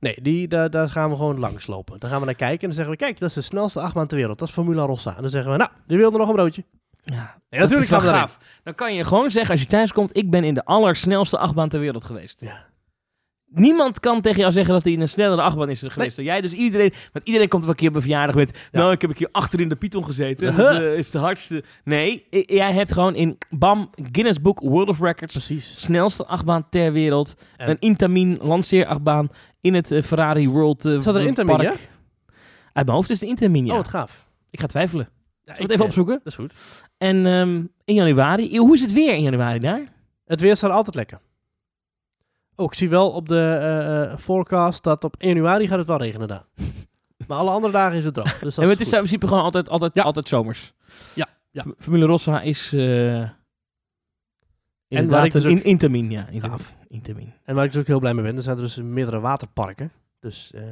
Nee, die, daar, daar gaan we gewoon langs lopen. Dan gaan we naar kijken en dan zeggen we, kijk, dat is de snelste achtbaan ter wereld. Dat is Formula Rossa. En dan zeggen we, nou, die wilde nog een broodje. Ja, Nee, natuurlijk is wel gaaf. Dan kan je gewoon zeggen als je thuis komt, ik ben in de allersnelste achtbaan ter wereld geweest. Ja. Niemand kan tegen jou zeggen dat hij in een snellere achtbaan is geweest dan jij. Dus iedereen, want iedereen komt wel een keer op een verjaardag met, Ja. nou, ik heb een keer achter in de Python gezeten. Huh. Dat eh, is de hardste. Nee, jij hebt gewoon in, bam, Guinness Book World of Records, Precies. snelste achtbaan ter wereld. En- Een Intamin lanceerachtbaan in het eh, Ferrari World eh, Zat er Intamin, Park. ja? Uit mijn hoofd is een Intamin, ja. Oh, wat gaaf. Ik ga twijfelen. Ja, het even eh, opzoeken? Dat is goed. En ehm, in januari, hoe is het weer in januari daar? Het weer staat altijd lekker. Oh, ik zie wel op de eh, eh, forecast dat op 1 januari gaat het wel regenen daar. maar alle andere dagen is het droog. Dus dat en het is in principe gewoon altijd, altijd, Ja. altijd zomers. Ja, ja. Formule Rossa is uh, waar inderdaad ik dus ook- in, Intamin, ja. Intamin. En waar ik dus ook heel blij mee ben, er zijn er dus meerdere waterparken. Dus eh,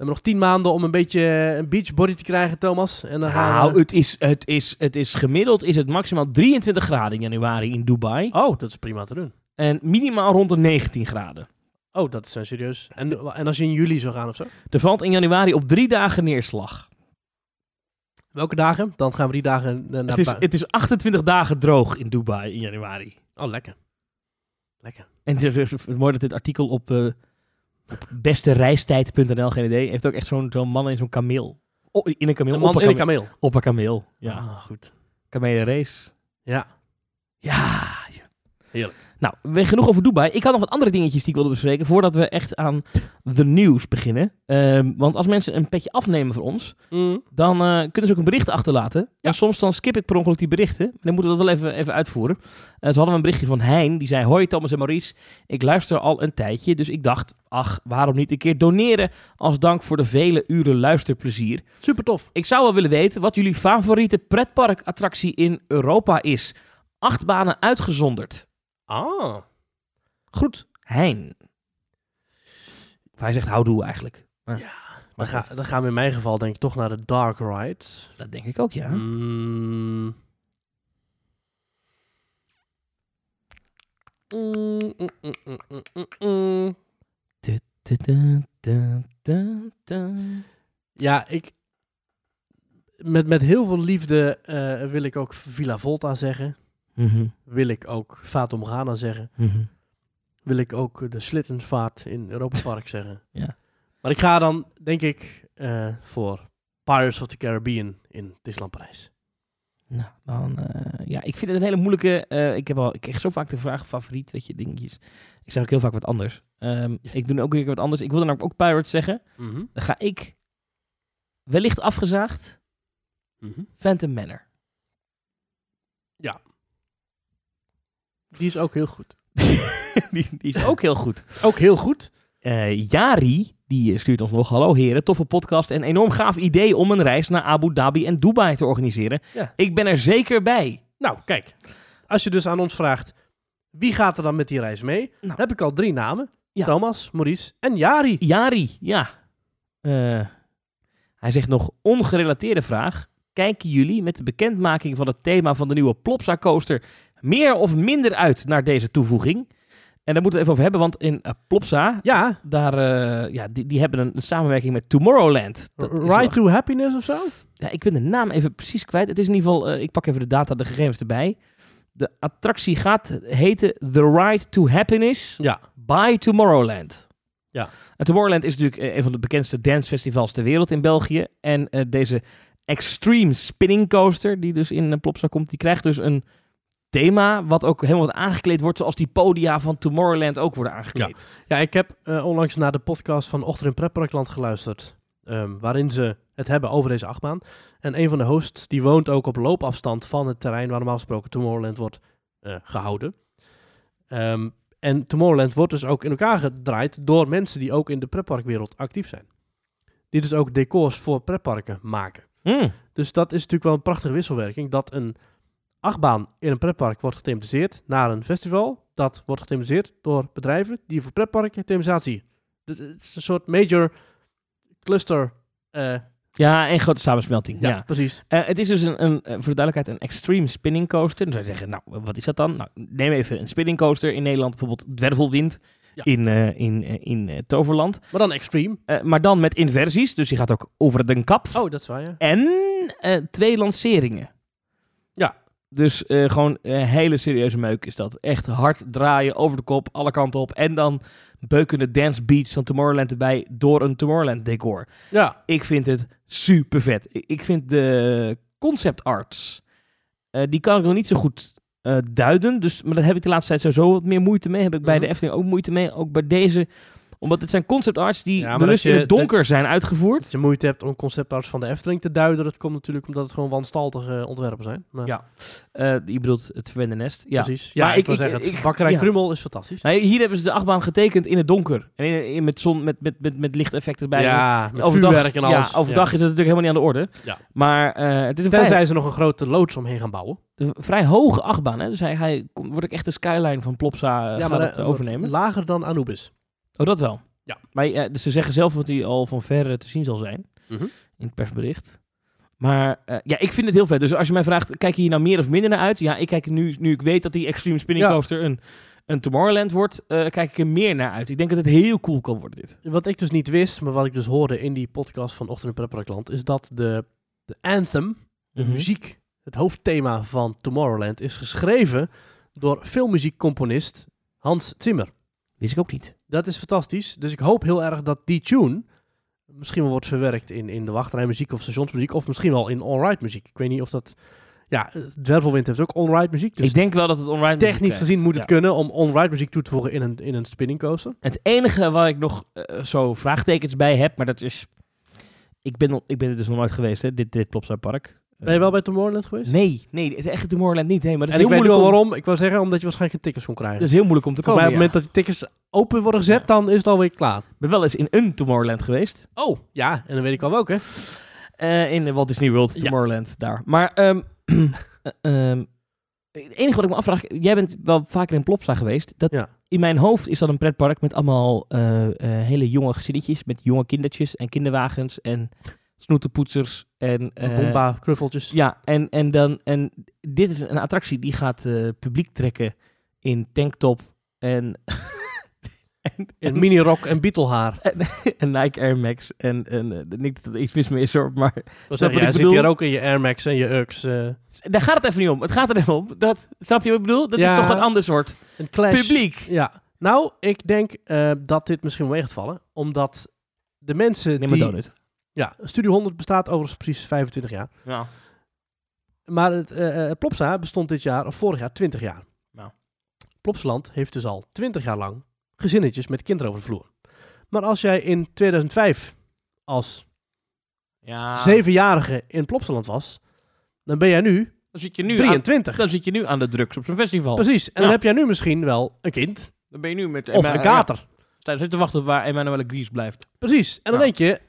we hebben nog tien maanden om een beetje een beachbody te krijgen, Thomas. En dan gaan Nou, we... het is, het, is, het is gemiddeld is het maximaal 23 graden in januari in Dubai. Oh, dat is prima te doen. En minimaal rond de 19 graden. Oh, dat is uh, serieus. En, en als je in juli zou gaan of zo? Er valt in januari op drie dagen neerslag. Welke dagen? Dan gaan we die dagen eh, naar Het is, het is 28 dagen droog in Dubai in januari. Oh, lekker. Lekker. En het is het is mooi dat dit artikel op, eh op bestereistijd.nl, geen idee, heeft ook echt zo'n zo'n man in zo'n kameel. Oh, in een kameel. Een op een in een kameel. kameel. Op een kameel. Ja. Ah, goed. Kamelenrace. Ja. Ja. ja. Heerlijk. Nou, we genoeg over Dubai. Ik had nog wat andere dingetjes die ik wilde bespreken voordat we echt aan de nieuws beginnen. Ehm, want als mensen een petje afnemen voor ons, Mm. dan eh, kunnen ze ook een bericht achterlaten. En soms dan skip ik per ongeluk die berichten. Maar dan moeten we dat wel even, even uitvoeren. Zo hadden we een berichtje van Hein. Die zei, hoi Thomas en Maurice. Ik luister al een tijdje. Dus ik dacht, ach, waarom niet een keer doneren als dank voor de vele uren luisterplezier. Super tof. Ik zou wel willen weten wat jullie favoriete pretparkattractie in Europa is. Acht banen uitgezonderd. Ah. Goed, Hein. Of hij zegt houdoe eigenlijk. Maar, Ja, maar Dan, ga, dan gaan we in mijn geval denk ik toch naar de Dark Rides. dat denk ik ook, ja. Mm. Ja, ik... Met, met heel veel liefde eh, wil ik ook Villa Volta zeggen. Mhm, Wil ik ook Fata Morgana zeggen. mhm. Wil ik ook de Slittenvaart in Europa Park zeggen. Ja. Maar ik ga dan, denk ik, eh, voor Pirates of the Caribbean in Disneyland Parijs. Nou, dan, eh, ja, ik vind het een hele moeilijke. eh, ik heb al, ik kreeg zo vaak de vraag favoriet, weet je, dingetjes. Ik zeg ook heel vaak wat anders. Ehm, Ik doe ook weer wat anders. Ik wil dan ook Pirates zeggen. Mhm. Dan ga ik wellicht afgezaagd Mhm. Phantom Manor. Die is ook heel goed. die, die is ook heel goed. Ook heel goed. Eh, Jari, die stuurt ons nog. Hallo heren, toffe podcast en enorm gaaf idee om een reis naar Abu Dhabi en Dubai te organiseren. Ja. Ik ben er zeker bij. Nou, kijk. Als je dus aan ons vraagt, wie gaat er dan met die reis mee? Nou. Heb ik al drie namen. Ja. Thomas, Maurice en Jari. Jari, ja. Eh, hij zegt nog ongerelateerde vraag. Kijken jullie met de bekendmaking van het thema van de nieuwe Plopsa coaster meer of minder uit naar deze toevoeging? En daar moeten we het even over hebben, want in eh, Plopsa, Ja, daar, eh, ja, die, die hebben een, een samenwerking met Tomorrowland. Dat wel- to Happiness of zo? Ja, ik ben de naam even precies kwijt. Het is in ieder geval, eh, ik pak even de data, de gegevens erbij. De attractie gaat heten The Ride to Happiness Ja. by Tomorrowland. Ja. En Tomorrowland is natuurlijk een van de bekendste dancefestivals ter wereld in België. En deze Extreme Spinning Coaster, die dus in Plopsa komt, die krijgt dus een thema wat ook helemaal wat aangekleed wordt zoals die podia van Tomorrowland ook worden aangekleed. Ja, ik heb eh, onlangs naar de podcast van Ochter in Pretparkland geluisterd. ehm, waarin ze het hebben over deze achtbaan. En een van de hosts die woont ook op loopafstand van het terrein waar normaal gesproken Tomorrowland wordt eh, gehouden. Ehm, en Tomorrowland wordt dus ook in elkaar gedraaid door mensen die ook in de pretparkwereld actief zijn. Die dus ook decors voor pretparken maken. Hmm. Dus dat is natuurlijk wel een prachtige wisselwerking. Dat een achtbaan in een pretpark wordt gethematiseerd naar een festival. Dat wordt gethematiseerd door bedrijven die voor pretparken thematisatie. Dus het is een soort major cluster. eh, Ja, een grote samensmelting. ja, Ja. precies. Eh, het is dus een, een, voor de duidelijkheid een extreme spinning coaster. Dan zou je zeggen, nou, wat is dat dan? Nou, neem even een spinning coaster in Nederland, bijvoorbeeld Dwervelwind Ja. in, eh, in, in Toverland. Maar dan extreme. Maar dan met inversies, dus die gaat ook over de kap. Oh, dat is waar, ja. En twee lanceringen. Dus eh, gewoon een hele serieuze meuk is dat. Echt hard draaien, over de kop, alle kanten op. En dan beukende dance beats van Tomorrowland erbij door een Tomorrowland decor. Ja, Ik vind het super vet. Ik- Ik vind de concept arts, eh, die kan ik nog niet zo goed eh, duiden. Dus, maar daar heb ik de laatste tijd sowieso wat meer moeite mee. Heb ik bij Mhm. de Efteling ook moeite mee. Ook bij deze. Omdat het zijn concept arts die Ja, bewust in het donker zijn uitgevoerd. als je moeite hebt om conceptarts van de Efteling te duiden, dat komt natuurlijk omdat het gewoon wanstaltige ontwerpen zijn. Maar, Ja. Eh, je bedoelt het verwende nest. Ja. precies. Ja, Maar ik, wil zeggen, het bakkerij ja. Krummel is fantastisch. Nou, hier hebben ze de achtbaan getekend in het donker. En in, in- met, zon, met, met, met, met lichteffecten erbij. ja, met overdag, vuurwerk en alles. Ja, overdag is het natuurlijk helemaal niet aan de orde. Ja. Maar eh, het is een vrij, Tenzij ze nog een grote loods omheen gaan bouwen. een vrij hoge achtbaan. Hè? Dus hij, hij wordt ook echt de skyline van Plopsa uh, overnemen. Lager dan Anubis. Oh, dat wel. Ja. Maar eh, dus ze zeggen zelf dat hij al van ver eh, te zien zal zijn. Mhm. In het persbericht. Maar eh, ja, ik vind het heel vet. Dus als je mij vraagt, kijk je hier nou meer of minder naar uit? Ja, ik kijk er nu, nu ik weet dat die Extreme Spinning Ja. Coaster een, een Tomorrowland wordt, eh, kijk ik er meer naar uit. Ik denk dat het heel cool kan worden, dit. Wat ik dus niet wist, maar wat ik dus hoorde in die podcast van Ochtend in Pretparkland, is dat de, de anthem, de Mhm. muziek, het hoofdthema van Tomorrowland, is geschreven door filmmuziekcomponist Hans Zimmer. Wist ik ook niet. Dat is fantastisch. Dus ik hoop heel erg dat die tune misschien wel wordt verwerkt in, in de wachtrijmuziek of stationsmuziek, of misschien wel in all-right muziek. Ik weet niet of dat... Ja, Dwervelwind heeft ook all-right muziek, dus ik denk wel dat het online technisch gezien moet het Ja. kunnen om all-right muziek toe te voegen in een, in een spinning coaster. Het enige waar ik nog eh, zo vraagtekens bij heb, maar dat is... Ik ben, ik ben er dus nog nooit geweest, hè, dit, dit Plopsa Park. Ben je wel bij Tomorrowland geweest? Nee, nee, het is echt Tomorrowland niet. Nee, maar dat en is ik heel weet nu al moeilijk om, waarom. Ik wil zeggen, omdat je waarschijnlijk geen tickets kon krijgen. dat is heel moeilijk om te komen. op het moment dat die tickets open worden gezet, dan is het alweer klaar. Ik ben wel eens in een Tomorrowland geweest. Oh, ja, en dan weet ik al welke. Eh, in de Walt Disney World, Ja. Tomorrowland, daar. Maar ehm, eh, ehm, het enige wat ik me afvraag, jij bent wel vaker in Plopsa geweest. Dat, Ja. In mijn hoofd is dat een pretpark met allemaal eh, eh, hele jonge gezinnetjes, met jonge kindertjes en kinderwagens en snoetenpoetsers en... eh, Bomba, knuffeltjes. Ja, en, en, dan, en dit is een attractie die gaat eh, publiek trekken in tanktop en, en, In mini-rock en Beetlehaar. en Nike Air Max. En, en eh, niet dat er iets mis mee is hoor, maar Snap zeg je wat jij ik zit bedoel? hier ook in je Air Max en je Ux. daar gaat het even niet om. Het gaat er even om. Dat, snap je wat ik bedoel? Dat is Ja. toch een ander soort een clash. publiek. Ja. Nou, ik denk dat dit misschien wel mee gaat vallen. Omdat de mensen Neem die... donut. Ja, Studio 100 bestaat overigens precies 25 jaar. Ja. Maar het eh, eh, Plopsa bestond dit jaar, of vorig jaar, 20 jaar. Nou. Plopsaland heeft dus al 20 jaar lang gezinnetjes met kinderen over de vloer. Maar als jij in 2005 als ja. zevenjarige in Plopsaland was, dan ben jij nu Dan zit, je nu aan, 23. dan zit je nu aan de drugs op zo'n festival. Precies. En dan Ja. heb jij nu misschien wel een kind Dan ben je nu met... of een kater. Ja, zit te wachten waar Emmanuel Gries blijft. Precies. En dan Ja. denk je,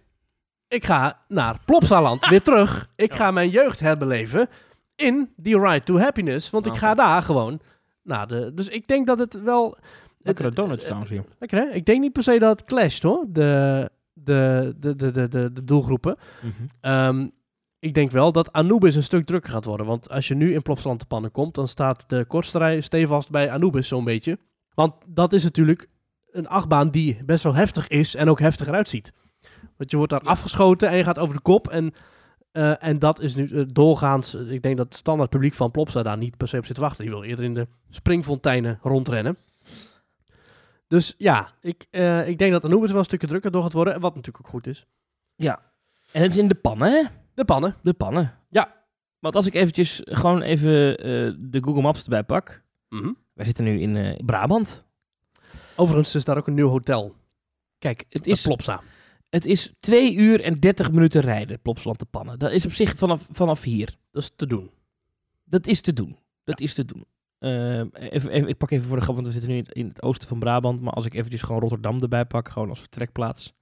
ik ga naar Plopsaland weer terug. Ik ga mijn jeugd herbeleven in die Ride to Happiness. Want ik Oké. ga daar gewoon naar de... Dus ik denk dat het wel... Lekkere donuts eh, trouwens hier. Lekker hè? Ik denk niet per se dat het clasht hoor, de, de, de, de, de, de, de doelgroepen. Mhm. Ehm, ik denk wel dat Anubis een stuk drukker gaat worden. Want als je nu in Plopsaland te pannen komt, dan staat de kortste rij stevast bij Anubis zo'n beetje. Want dat is natuurlijk een achtbaan die best wel heftig is en ook heftiger uitziet. Want je wordt daar afgeschoten en je gaat over de kop. En, eh, en dat is nu eh, doorgaans, eh, ik denk dat het standaard publiek van Plopsa daar niet per se op zit te wachten. Die wil eerder in de springfonteinen rondrennen. Dus ja, ik, eh, ik denk dat Anubis wel een stukje drukker door gaat worden. Wat natuurlijk ook goed is. En het is in de pannen, hè? De pannen. De pannen. Ja. Want als ik eventjes gewoon even de Google Maps erbij pak. Wij zitten nu in eh, Brabant. Overigens is daar ook een nieuw hotel. Kijk, het is... Plopsa. Het is 2 uur en 30 minuten rijden, Plopsland te pannen. Dat is op zich vanaf, vanaf hier. Dat is te doen. Dat is te doen. Dat is te doen. Uh, even, even, ik pak even voor de grap, want we zitten nu in, in, het oosten van Brabant. Maar als ik eventjes gewoon Rotterdam erbij pak, gewoon als vertrekplaats.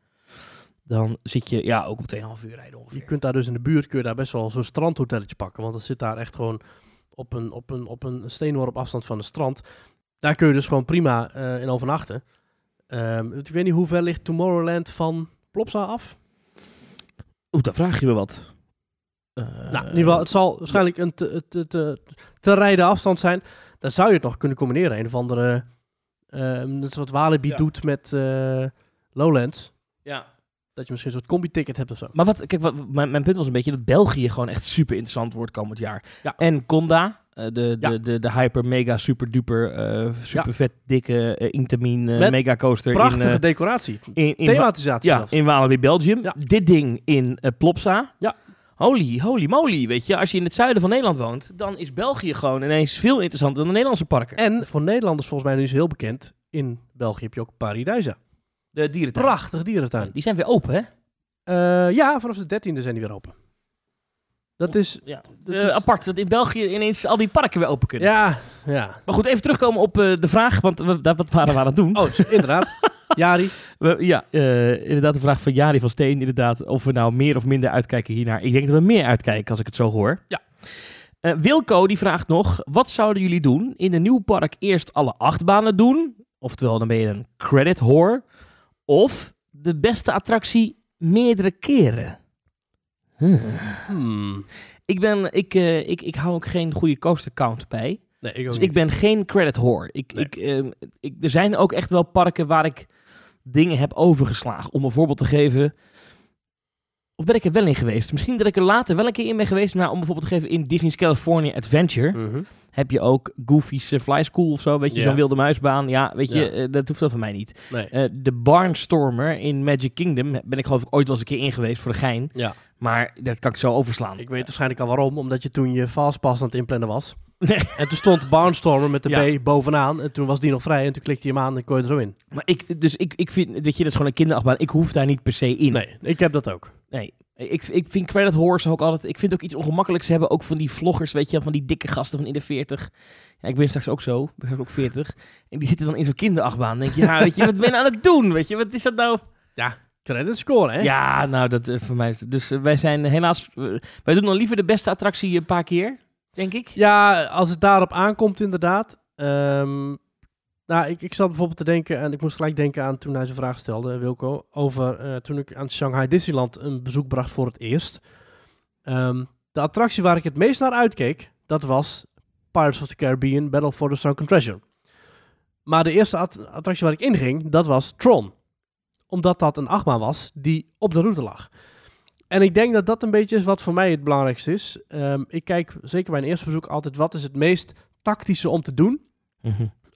Dan zit je ja, ook op 2,5 uur rijden ongeveer. Je kunt daar dus in de buurt kun je daar best wel zo'n strandhotelletje pakken. Want dat zit daar echt gewoon op een, op een, op een steenworp afstand van het strand. Daar kun je dus gewoon prima uh, in overnachten. Um, ik weet niet hoe ver ligt Tomorrowland van Plopsa af? Oeh, daar vraag je me wat. Uh, nou, in ieder geval, het zal waarschijnlijk een te, te, te, te rijden afstand zijn. Dan zou je het nog kunnen combineren. Een of andere, uh, wat Walibi ja. doet met uh, Lowlands. Ja. Dat je misschien een soort combi-ticket hebt of zo. Maar wat, kijk, wat, mijn, mijn punt was een beetje dat België gewoon echt super interessant wordt komend jaar. Ja. En Conda, de, ja. de, de, de hyper, mega, super duper, uh, super ja. vet, dikke uh, Intamin mega coaster. Prachtige in, decoratie. In, in, Thematisatie Ja, zelfs. in Walibi Belgium. Dit ding in Plopsa. Ja. Holy, holy moly, weet je. Als je in het zuiden van Nederland woont, dan is België gewoon ineens veel interessanter dan de Nederlandse parken. En voor Nederlanders volgens mij nu is heel bekend, in België heb je ook Paradijsa. De dierentuin. Prachtig dierentuin. Die zijn weer open, hè? Ja, vanaf de 13e zijn die weer open. Dat is, ja. dat uh, is apart, dat in België ineens al die parken weer open kunnen. Ja, ja. Maar goed, even terugkomen op uh, de vraag, want we, dat wat waren we aan het doen. Oh, inderdaad. Jari. We, ja, uh, inderdaad de vraag van Jari van Steen, inderdaad, of we nou meer of minder uitkijken hiernaar. Ik denk dat we meer uitkijken als ik het zo hoor. Ja. Wilco die vraagt nog, wat zouden jullie doen? In een nieuw park eerst alle acht banen doen? Oftewel, dan ben je een credit whore. Of de beste attractie meerdere keren? Hmm. Ik, ben, ik, uh, ik, ik hou ook geen goede coaster count bij. Nee, ik dus niet. ik ben geen credit whore. Ik, Nee. ik, uh, ik, er zijn ook echt wel parken waar ik dingen heb overgeslagen. Om een voorbeeld te geven. Of ben ik er wel in geweest? Misschien dat ik er later wel een keer in ben geweest. Maar om bijvoorbeeld te geven in Disney's California Adventure. Mhm. Heb je ook Goofy's uh, Fly School of zo. Weet je, zo'n wilde muisbaan. Ja, weet je, eh, dat hoeft dat van mij niet. Nee. Eh, de Barnstormer in Magic Kingdom ben ik geloof ik ooit wel eens een keer in geweest voor de gein. Ja. Maar dat kan ik zo overslaan. Ik weet waarschijnlijk al waarom. Omdat je toen je fastpass aan het inplannen was. Nee. En toen stond Barnstormer met de Ja. B bovenaan. En toen was die nog vrij. En toen klikte je hem aan en kon je er zo in. Maar ik, dus ik, ik vind, weet je, dat is gewoon een kinderachtbaan. Ik hoef daar niet per se in. Nee, ik heb dat ook. Nee. Ik, ik vind Credit Horse ook altijd... Ik vind ook iets ongemakkelijks hebben. Ook van die vloggers, weet je. Van die dikke gasten van in de 40. Ja, ik ben straks ook zo. Ik ben straks ook 40. En die zitten dan in zo'n kinderachtbaan. Dan denk je, ja, weet je, wat ben je nou aan het doen? Weet je, wat is dat nou? Credit score, hè? Ja, nou, dat eh, voor mij is het- Dus eh, wij zijn helaas... eh, wij doen dan liever de beste attractie een paar keer, denk ik. Ja, als het daarop aankomt, inderdaad. Ehm, nou, ik, ik zat bijvoorbeeld te denken, en ik moest gelijk denken aan toen hij zijn vraag stelde, Wilco, over eh, toen ik aan Shanghai Disneyland een bezoek bracht voor het eerst. Ehm, de attractie waar ik het meest naar uitkeek, dat was Pirates of the Caribbean Battle for the Sunken Treasure. Maar de eerste at- attractie waar ik inging, dat was Tron. Omdat dat een achtbaan was die op de route lag. En ik denk dat dat een beetje is wat voor mij het belangrijkste is. Ehm, ik kijk zeker bij een eerste bezoek altijd wat is het meest tactische om te doen.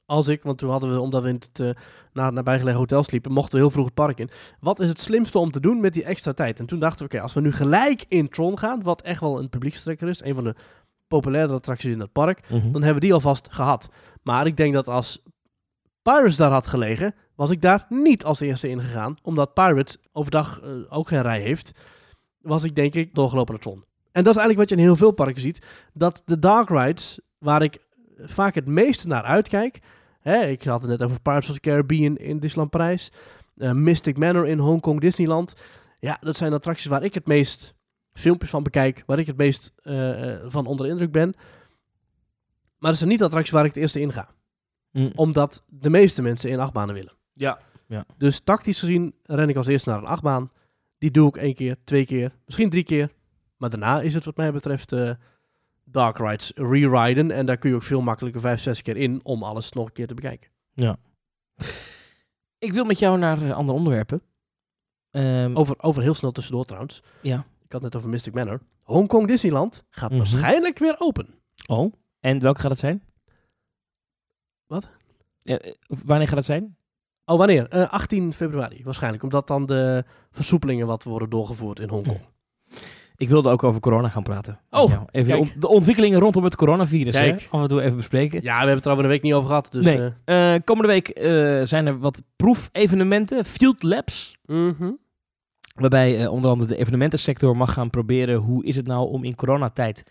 Als ik, want toen hadden we, omdat we in het uh, na, nabijgelegen hotel sliepen, mochten we heel vroeg het park in. Wat is het slimste om te doen met die extra tijd? En toen dachten we, oké, als we nu gelijk in Tron gaan, wat echt wel een publiekstrekker is, een van de populaire attracties in het park, Mhm. dan hebben we die alvast gehad. Maar ik denk dat als Pirates daar had gelegen, was ik daar niet als eerste in gegaan. Omdat Pirates overdag eh, ook geen rij heeft, was ik denk ik doorgelopen naar Tron. En dat is eigenlijk wat je in heel veel parken ziet. Dat de dark rides, waar ik vaak het meeste naar uitkijk. Hè, ik had het net over Pirates of the Caribbean in Disneyland Parijs. eh, Mystic Manor in Hongkong Disneyland. Ja, dat zijn attracties waar ik het meest filmpjes van bekijk. Waar ik het meest eh, eh, van onder de indruk ben. Maar dat zijn niet attracties waar ik het eerste in ga. Mm. Omdat de meeste mensen in achtbanen willen. Ja. Dus tactisch gezien ren ik als eerste naar een achtbaan. Die doe ik één keer, twee keer, misschien drie keer. Maar daarna is het wat mij betreft eh, dark rides reriden. En daar kun je ook veel makkelijker vijf, zes keer in om alles nog een keer te bekijken. Ik wil met jou naar eh, andere onderwerpen. Ehm, Over, over heel snel tussendoor trouwens. Ja. Ik had net over Mystic Manor. Hongkong Disneyland gaat Mhm. waarschijnlijk weer open. Oh, en welke gaat het zijn? Wat? Ja, eh, wanneer gaat het zijn? Oh, wanneer? Eh, 18 februari waarschijnlijk. Omdat dan de versoepelingen wat worden doorgevoerd in Hongkong. Ik wilde ook over corona gaan praten. Oh, even de, kijk. on- de ontwikkelingen rondom het coronavirus. Hè? Kijk. Af en toe even bespreken. Ja, we hebben het er over een week niet over gehad. Dus, Nee. eh, Eh, komende week eh, zijn er wat proefevenementen, field labs. mhm. Waarbij onder andere de evenementensector mag gaan proberen hoe is het nou om in coronatijd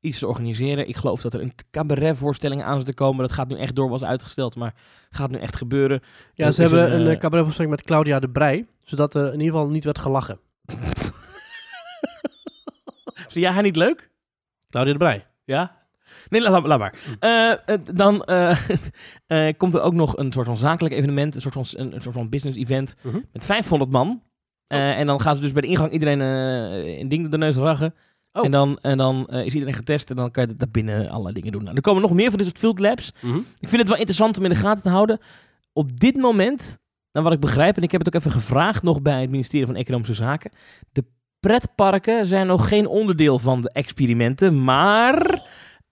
iets te organiseren. Ik geloof dat er een cabaretvoorstelling aan zit te komen. Dat gaat nu echt door, was uitgesteld, maar gaat nu echt gebeuren. Ja, ze hebben een, eh, cabaretvoorstelling met Claudia de Brij, zodat er in ieder geval niet werd gelachen. Zie jij haar niet leuk? Claudia de Brij. Ja? Nee, laat, laat maar. Eh, eh, dan eh, komt er ook nog een soort van zakelijk evenement, een soort van, een, een soort van business event Mhm. met 500 man. Eh, En dan gaan ze dus bij de ingang iedereen een ding door de neus raggen. Oh. En dan, en dan is iedereen getest en dan kan je daar binnen allerlei dingen doen. Nou, er komen nog meer van dit soort field labs. Ik vind het wel interessant om in de gaten te houden. Op dit moment, naar wat ik begrijp, en ik heb het ook even gevraagd nog bij het ministerie van Economische Zaken. De pretparken zijn nog geen onderdeel van de experimenten, maar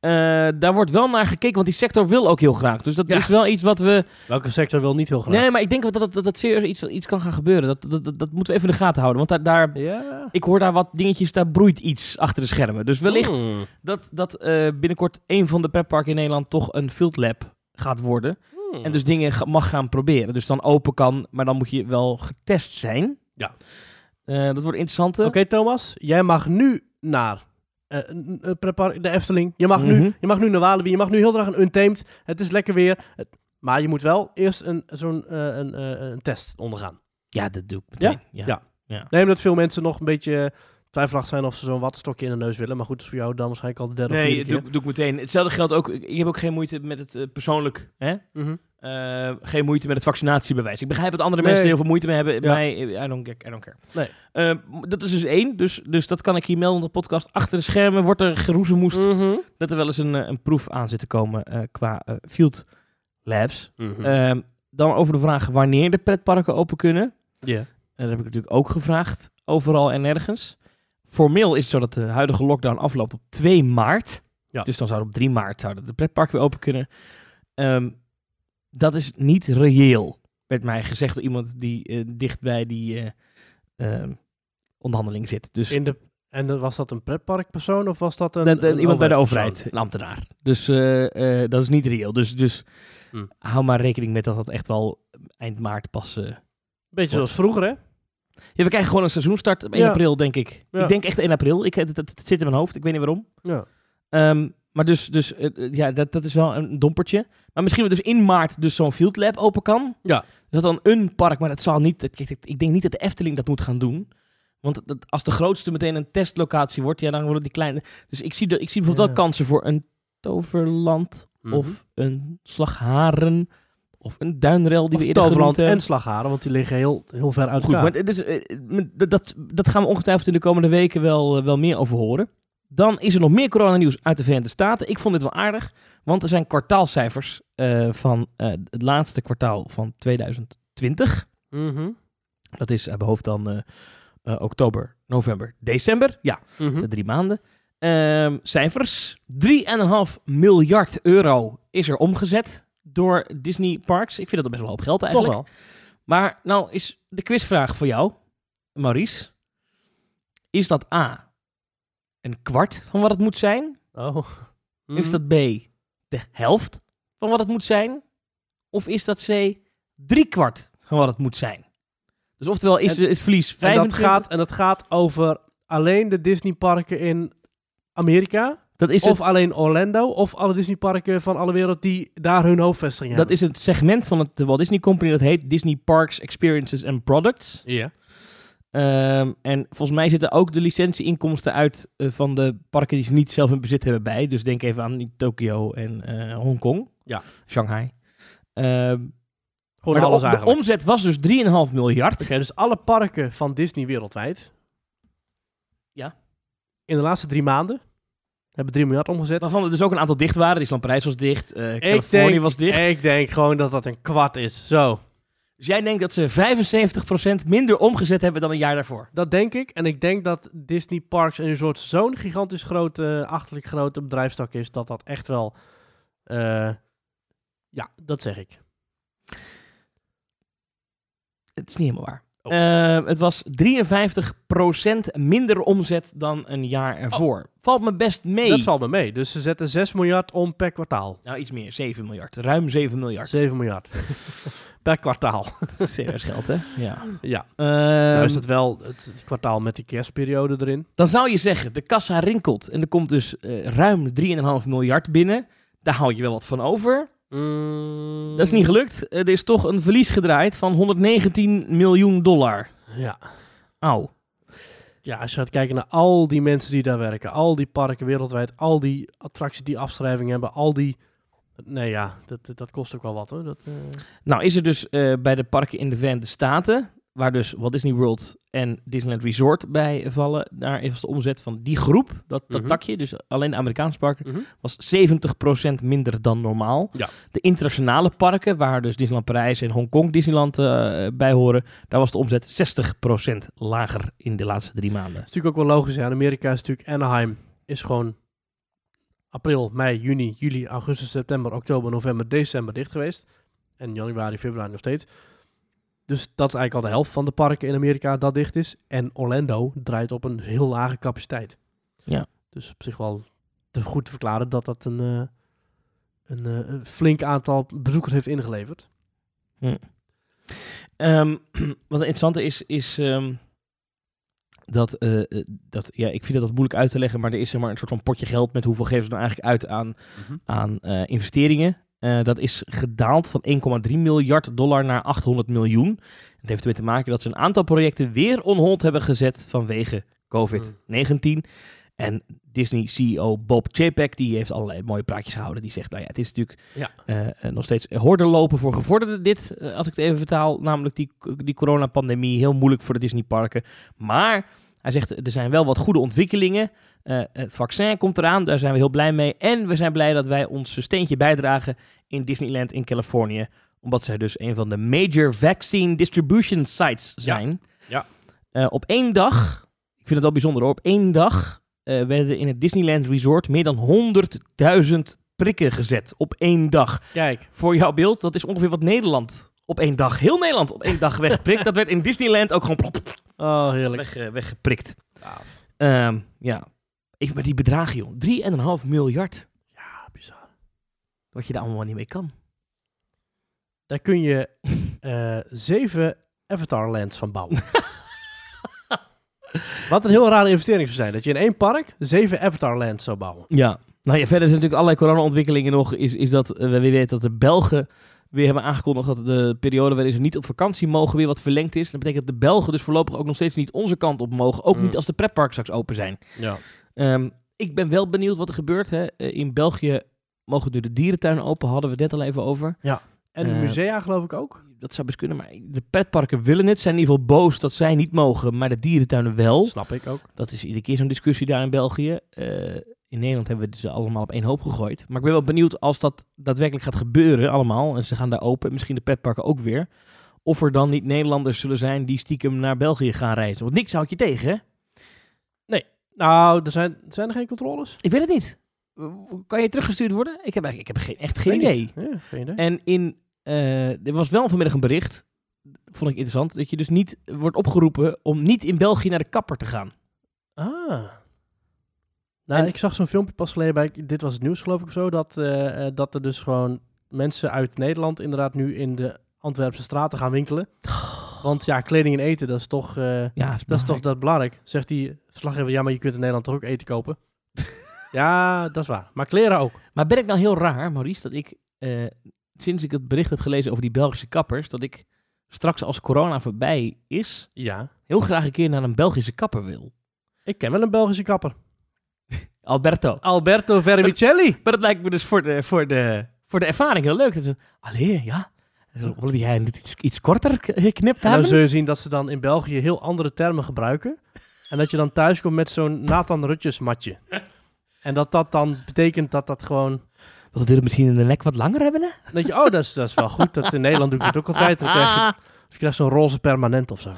eh, daar wordt wel naar gekeken, want die sector wil ook heel graag. Dus dat Ja. is wel iets wat we... Welke sector wil niet heel graag? Nee, maar ik denk dat dat, dat, dat serieus iets, iets kan gaan gebeuren. Dat, dat, dat, dat moeten we even in de gaten houden, want daar, daar, Ja. ik hoor daar wat dingetjes, daar broeit iets achter de schermen. Dus wellicht dat, dat eh, binnenkort een van de pretparken in Nederland toch een field lab gaat worden. En dus dingen mag gaan proberen. Dus dan open kan, maar dan moet je wel getest zijn. Ja. Eh, dat wordt interessant. Oké, Thomas, jij mag nu naar eh, pretpark- de Efteling. Je mag, Mhm. nu, je mag nu naar Walibi. Je mag nu heel graag een Untamed. Het is lekker weer. Het- maar je moet wel eerst een, zo'n eh, een, eh, een test ondergaan. Ja, dat doe ik meteen. Ja? Ja. Nee, omdat veel mensen nog een beetje twijfelachtig zijn of ze zo'n wattenstokje in de neus willen. Maar goed, dat is voor jou dan waarschijnlijk al de derde of Nee, vierde doe, keer. doe ik meteen. Hetzelfde geldt ook. Ik heb ook geen moeite met het persoonlijk. Hè? Mhm. Eh, geen moeite met het vaccinatiebewijs. Ik begrijp dat andere Nee. mensen er heel veel moeite mee hebben. Ja. Mij, I don't, I don't care. Nee. Eh, dat is dus één. Dus, dus dat kan ik hier melden in de podcast. Achter de schermen wordt er geroezemoest Mhm. dat er wel eens een, eh, een proef aan zit te komen eh, qua field labs. Mhm. Ehm, dan over de vraag wanneer de pretparken open kunnen. Ja. En dat heb ik natuurlijk ook gevraagd, overal en nergens. Formeel is het zo dat de huidige lockdown afloopt op 2 maart. Ja. Dus dan zouden op 3 maart zouden de pretparken weer open kunnen. Ehm, dat is niet reëel, werd mij gezegd door iemand die eh, dicht bij die eh, ehm, onderhandeling zit. Dus In de, en was dat een pretparkpersoon of was dat een, dat- een iemand bij de overheid, een ambtenaar. Dus eh, dat is niet reëel. Dus, dus Hm. hou maar rekening met dat dat echt wel eind maart pas... Beetje zoals vroeger, hè? Ja, we krijgen gewoon een seizoenstart op 1 Ja. april, denk ik. Ja. Ik denk echt 1 april. Ik, het, het, het zit in mijn hoofd, ik weet niet waarom. Ja. Ehm, maar dus, dus eh, eh, ja, dat, dat is wel een dompertje. Maar misschien dat dus in maart dus zo'n field lab open kan. Ja. Dat dan een park, maar dat zal niet... dat- kijk, ik denk niet dat de Efteling dat moet gaan doen. Want dat, als de grootste meteen een testlocatie wordt, ja, dan worden die kleine... Dus ik zie, de, ik zie bijvoorbeeld Ja. wel kansen voor een toverland Mhm. of een slagharen of een duinrel die Of we eerder Toverland genoemd hebben. en Slagharen, want die liggen heel, heel ver uit Goed, maar het is, m- dat- dat, dat gaan we ongetwijfeld in de komende weken wel, wel meer over horen. Dan is er nog meer coronanieuws uit de Verenigde Staten. Ik vond dit wel aardig, want er zijn kwartaalcijfers eh, van eh, het laatste kwartaal van 2020. Mhm. Dat is uit mijn hoofd dan eh, eh, oktober, november, december. Ja, Mhm. de drie maanden. Ehm, cijfers. 3,5 miljard euro is er omgezet door Disney Parks. Ik vind dat best wel een hoop geld Toch eigenlijk. wel. Maar nou is de quizvraag voor jou, Maurice. Is dat A, een kwart van wat het moet zijn? Oh. Is dat B, de helft van wat het moet zijn? Of is dat C, drie kwart van wat het moet zijn? Dus oftewel is En- het verlies en 25... dat, gaat, en dat gaat over alleen de Disneyparken in Amerika? dat is of het, alleen Orlando? Of alle Disneyparken van alle wereld die daar hun hoofdvesting dat hebben? is het segment van het de Walt Disney Company dat heet Disney Parks, Experiences and Products. Ja. Ehm, en volgens mij zitten ook de licentieinkomsten uit eh, van de parken die ze niet zelf in bezit hebben bij. Dus denk even aan Tokio en eh Hongkong. Ja. Shanghai. Ehm, Gewoon de, alles de eigenlijk. omzet was dus 3,5 miljard. Dus alle parken van Disney wereldwijd. Ja. In de laatste drie maanden hebben 3 miljard omgezet. Waarvan er dus ook een aantal dicht waren. Disneyland Parijs was dicht. eh Californië denk, was dicht. Ik denk gewoon dat dat een kwart is. Zo. Dus jij denkt dat ze 75% minder omgezet hebben dan een jaar daarvoor. Dat denk ik. En ik denk dat Disney Parks en Resorts zo'n gigantisch grote, achterlijk grote bedrijfstak is, dat dat echt wel... eh, ja, dat zeg ik. Het is niet helemaal waar. Eh, het was 53% minder omzet dan een jaar ervoor. Valt me best mee. Dat valt me mee. Dus ze zetten 6 miljard om per kwartaal. Nou, iets meer. 7 miljard. Ruim 7 miljard. 7 miljard. per kwartaal. Serieus geld, hè? Ja. Ja. Ehm, nou is het wel het kwartaal met die kerstperiode erin. Dan zou je zeggen, de kassa rinkelt. En er komt dus eh, ruim 3,5 miljard binnen. Daar hou je wel wat van over. Mm, Dat is niet gelukt. Er is toch een verlies gedraaid van 119 miljoen dollar. Ja. Auw. Ja, als je gaat kijken naar al die mensen die daar werken, al die parken wereldwijd, al die attracties die afschrijving hebben, al die... Nee ja, dat, dat kost ook wel wat hoor. Dat, eh, Nou is er dus eh, bij de parken in de Verenigde Staten, waar dus Walt Disney World en Disneyland Resort bij vallen, daar is de omzet van die groep, dat, dat Mhm. takje, dus alleen de Amerikaanse parken, mhm. was 70% minder dan normaal. Ja. De internationale parken, waar dus Disneyland Parijs en Hongkong Disneyland eh, bij horen, daar was de omzet 60% lager in de laatste drie maanden. is natuurlijk ook wel logisch. In Amerika is natuurlijk Anaheim is gewoon april, mei, juni, juli, augustus, september, oktober, november, december dicht geweest. En januari, februari nog steeds. Dus dat is eigenlijk al de helft van de parken in Amerika dat dicht is. En Orlando draait op een heel lage capaciteit. Ja. Dus op zich wel te goed te verklaren dat dat een, eh, een, eh, een flink aantal bezoekers heeft ingeleverd. Ehm, wat interessant is, is ehm, dat, eh, eh, dat, ja, ik vind dat dat moeilijk uit te leggen, maar er is zeg maar een soort van potje geld met hoeveel geven ze nou eigenlijk uit aan, aan eh, investeringen. Dat is gedaald van 1,3 miljard dollar naar 800 miljoen. Het heeft ermee te maken dat ze een aantal projecten weer on hold hebben gezet vanwege COVID-19. En Disney-CEO Bob Chapek, die heeft allerlei mooie praatjes gehouden. Die zegt, nou ja, het is natuurlijk Ja. eh, eh, nog steeds horden lopen voor gevorderden dit, eh, als ik het even vertaal. Namelijk die, die coronapandemie, heel moeilijk voor de Disneyparken. Maar hij zegt, er zijn wel wat goede ontwikkelingen. Het vaccin komt eraan, daar zijn we heel blij mee. En we zijn blij dat wij ons steentje bijdragen in Disneyland in Californië. Omdat zij dus een van de major vaccine distribution sites zijn. Ja. Op één dag, ik vind het wel bijzonder hoor, op één dag eh, werden in het Disneyland Resort meer dan 100.000 prikken gezet. Op één dag. Kijk, Voor jouw beeld, dat is ongeveer wat Nederland op één dag, heel Nederland op één dag weggeprikt. dat werd in Disneyland ook gewoon oh heerlijk. weg, eh, weggeprikt. Ehm, ja, ik, maar die bedragen joh, 3,5 miljard. Ja, bizar. Wat je daar allemaal niet mee kan. Daar kun je eh, zeven Avatar Lands van bouwen. Wat een heel rare investering zou zijn. Dat je in één park zeven Avatar Lands zou bouwen. Ja, nou ja, verder zijn natuurlijk allerlei corona-ontwikkelingen nog. Is, is dat eh, we weten dat de Belgen weer hebben aangekondigd dat de periode waarin ze niet op vakantie mogen weer wat verlengd is. Dat betekent dat de Belgen dus voorlopig ook nog steeds niet onze kant op mogen. Ook Mm. niet als de pretparks straks open zijn. Ja. Ehm, ik ben wel benieuwd wat er gebeurt. Hè. Eh, in België mogen nu de dierentuinen open, hadden we het net al even over. En de Eh, musea geloof ik ook. Dat zou best kunnen, maar de pretparken willen het. Zijn in ieder geval boos dat zij niet mogen, maar de dierentuinen wel. Snap ik ook. Dat is iedere keer zo'n discussie daar in België. Eh, in Nederland hebben we ze allemaal op één hoop gegooid. Maar ik ben wel benieuwd als dat daadwerkelijk gaat gebeuren allemaal. En ze gaan daar open, misschien de petparken ook weer. Of er dan niet Nederlanders zullen zijn die stiekem naar België gaan reizen. Want niks houdt je tegen, hè? Nou, er zijn, zijn er geen controles? Ik weet het niet. Kan je teruggestuurd worden? Ik heb, eigenlijk, ik heb geen, echt geen idee. Ja, geen idee. En in, er was wel vanmiddag een bericht, vond ik interessant, dat je dus niet wordt opgeroepen om niet in België naar de kapper te gaan. Ah. Nou, En- ik zag zo'n filmpje pas geleden bij, dit was het nieuws geloof ik of zo, dat, eh, eh, dat er dus gewoon mensen uit Nederland inderdaad nu in de Antwerpse straten gaan winkelen. Want ja, kleding en eten, dat is toch, eh, Ja, dat, is toch dat belangrijk. Zegt die verslaggever, ja, maar je kunt in Nederland toch ook eten kopen? ja, dat is waar. Maar kleren ook. Maar ben ik nou heel raar, Maurice, dat ik eh, sinds ik het bericht heb gelezen over die Belgische kappers, dat ik straks als corona voorbij is, Ja. heel graag een keer naar een Belgische kapper wil. Ik ken wel een Belgische kapper. Alberto. Alberto Vermicelli. Maar dat lijkt me dus voor de, voor de, voor de ervaring heel leuk. Dat ze, allee, ja. Willen jij iets, iets korter geknipt En dan hebben? zul je zien dat ze dan in België heel andere termen gebruiken. En dat je dan thuis komt met zo'n Nathan Rutjes matje. En dat dat dan betekent dat dat gewoon... Wil het misschien in de nek wat langer hebben? Hè? Denk je, oh, dat is, dat is wel goed. Dat in Nederland doe ik dat ook altijd. Dan krijg je, Ah. of je krijgt zo'n roze permanent of zo.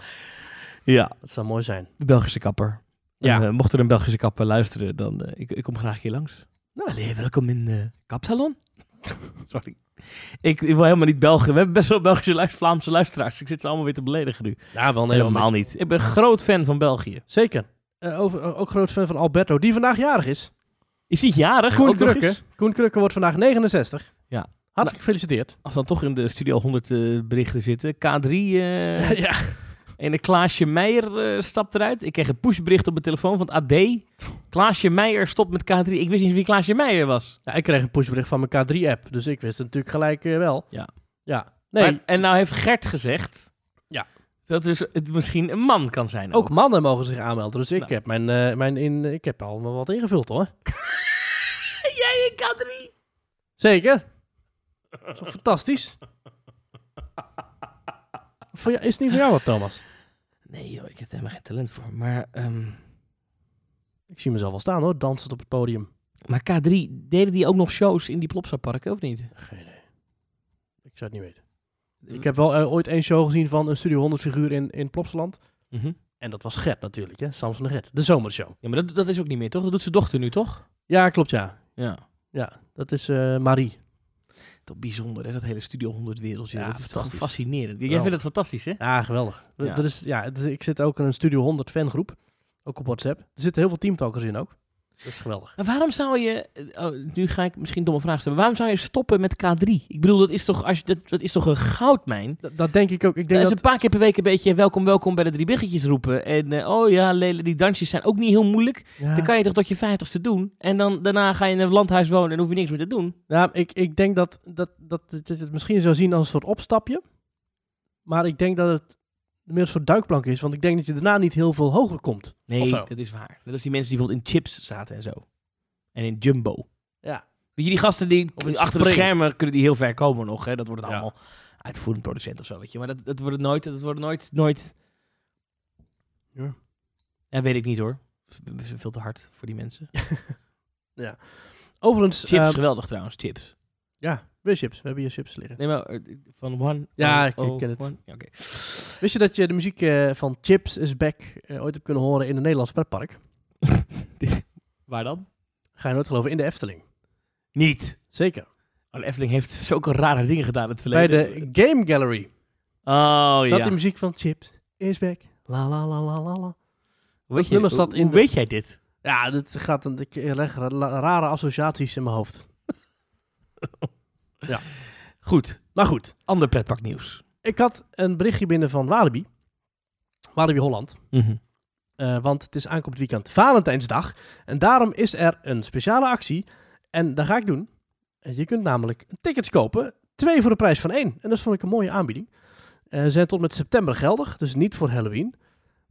Ja, Dat zou mooi zijn. de Belgische kapper. Ja. En, eh, mocht er een Belgische kapper luisteren, dan eh, ik, ik kom graag keer langs. Nou. Allee, welkom in de kapsalon. Sorry. Ik, ik wil helemaal niet België. We hebben best wel Belgische luister, Vlaamse luisteraars. Ik zit ze allemaal weer te beledigen nu. Ja, wel Nee, helemaal niet. Ik ben groot fan van België. Zeker. Eh, over, eh, ook groot fan van Alberto, die vandaag jarig is. Is hij jarig? Koen Krukke. Koen Krukke wordt vandaag 69. Ja. Hartelijk gefeliciteerd. Als we dan toch in de Studio 100 eh, berichten zitten. K3 eh, ja. en de Klaasje Meijer eh, stapt eruit. Ik kreeg een pushbericht op mijn telefoon van AD. Klaasje Meijer stopt met K3. Ik wist niet wie Klaasje Meijer was. ja. Ik kreeg een pushbericht van mijn K3-app, dus ik wist het natuurlijk gelijk wel. Ja. Ja. Nee, Maar- en nou heeft Gert gezegd... Dat dus het misschien een man kan zijn. ook mannen mogen zich aanmelden, dus ik Nou. heb, mijn, eh, mijn in, ik heb al wel wat ingevuld hoor. Jij in K3? Zeker. Dat is toch fantastisch? Voor jou, is het niet voor jou wat, Thomas? Nee joh, ik heb er helemaal geen talent voor. Maar, ehm, Ik zie mezelf wel staan hoor, dansend op het podium. maar K3, deden die ook nog shows in die Plopsa-parken of niet? Geen idee. Ik zou het niet weten. Ik heb wel eh, ooit één show gezien van een Studio 100 figuur in, in Plopsaland. Mhm. En dat was Gert natuurlijk, hè? Samson Gert. De zomershow. Ja, maar dat, dat is ook niet meer, toch? Dat doet zijn dochter nu, toch? Ja, klopt ja. Ja. Ja, dat is eh, Marie. Toch bijzonder, hè? Dat hele Studio 100 wereldje. Ja, dat is toch fascinerend. Jij vindt het fantastisch, hè? Ja, geweldig. Ja. Dat is, ja, is- ik zit ook in een Studio 100 fangroep. Ook op WhatsApp. Er zitten heel veel teamtalkers in ook. Dat is geweldig. Waarom zou je... eh, Oh, nu ga ik misschien een domme vraag stellen. Waarom zou je stoppen met K3? Ik bedoel, dat is toch, als je, dat, dat is toch een goudmijn? Dat, dat denk ik ook. Ik Dat denk is dat... een paar keer per week een beetje welkom, welkom bij de drie biggetjes roepen. En eh, oh ja, Lele, die dansjes zijn ook niet heel moeilijk. Ja. Dan kan je toch tot je vijftigste doen. En dan, daarna ga je in een landhuis wonen en hoef je niks meer te doen. Ja, ik, ik denk dat, dat, dat het het misschien zou zien als een soort opstapje. Maar ik denk dat het een soort duikplank is. Want ik denk dat je daarna niet heel veel hoger komt. Nee, dat is waar. Dat is die mensen die bijvoorbeeld in chips zaten en zo. En in Jumbo. Ja. Weet je, die gasten die achter de schermen kunnen die heel ver komen nog. Hè? Dat wordt het Ja. allemaal uitvoerend producent of zo, weet je. Maar dat, dat wordt het nooit, dat wordt het nooit, nooit... Ja. Ja, weet ik niet hoor. Veel te hard voor die mensen. Overigens, Chips, ehm, geweldig trouwens, chips. ja, weer chips. We hebben hier chips liggen. Nee, maar eh, van One... Ja, oh, ik- ik oh, ken het. Ja. Wist je dat je de muziek eh, van Chips is Back eh, ooit hebt kunnen horen in een Nederlands pretpark? Waar dan? Ga je nooit geloven, in de Efteling. Niet. Zeker. Oh, de Efteling heeft zulke rare dingen gedaan in het Bij verleden. de Game Gallery Oh, staat ja. die muziek van Chips is Back. La la la la la la. Weet je, hoe- in hoe de- weet jij dit? Ja, dit gaat een, ik leg ra- rare associaties in mijn hoofd. Goed, Maar goed, ander pretparknieuws. ik had een berichtje binnen van Walibi. Walibi Holland. Eh, want het is aankomend weekend Valentijnsdag. En daarom is er een speciale actie. En dat ga ik doen. Eh, Je kunt namelijk tickets kopen. Twee voor de prijs van één. En dat vond ik een mooie aanbieding. Eh, Ze zijn tot met september geldig. Dus niet voor Halloween.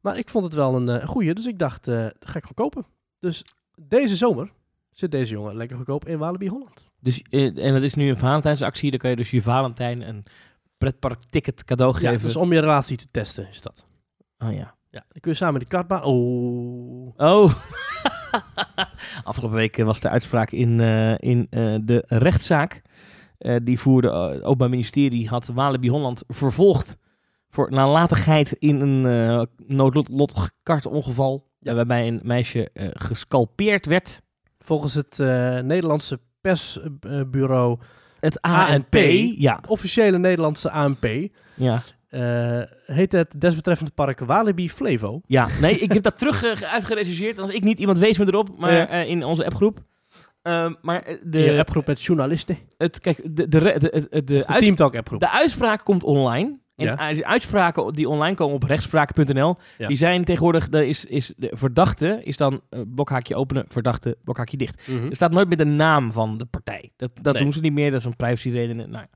Maar ik vond het wel een, eh, een goeie. Dus ik dacht, eh dat ga ik gewoon kopen. Dus deze zomer zit deze jongen lekker goedkoop in Walibi Holland. Dus, eh, en dat is nu een Valentijnsactie. Dan kan je dus je Valentijn een pretparkticket cadeau Ja, geven. dus om je relatie te testen is dat. Oh ja. Ja, dan kun je samen die kartbaan... Oh. Oh. Afgelopen week eh, was de uitspraak in, eh, in de rechtszaak. Die voerde het Openbaar Ministerie had Walibi Holland vervolgd voor nalatigheid in een noodlottig kartongeval. Ja. waarbij een meisje gescalpeerd werd. Volgens het Nederlandse persbureau... Het ANP. ANP. Ja. Het officiële Nederlandse ANP... Ja. eh, heet het desbetreffende park Walibi Flevo. Ja, nee, ik heb dat terug uh. Als ik niet, iemand wees me erop, maar Ja. eh, in onze appgroep. Ehm, maar De de, appgroep met journalisten. het, kijk, de, de, de, de, de, De, de de uitspraak komt online. En Ja. de uitspraken die online komen op rechtspraak.nl, Ja. die zijn tegenwoordig, daar is, is de verdachte, is dan eh, blokhaakje openen, verdachte, blokhaakje dicht. Mhm. Er staat nooit meer de naam van de partij. Dat, dat Nee. doen ze niet meer, dat is een privacyreden. Nou, ja.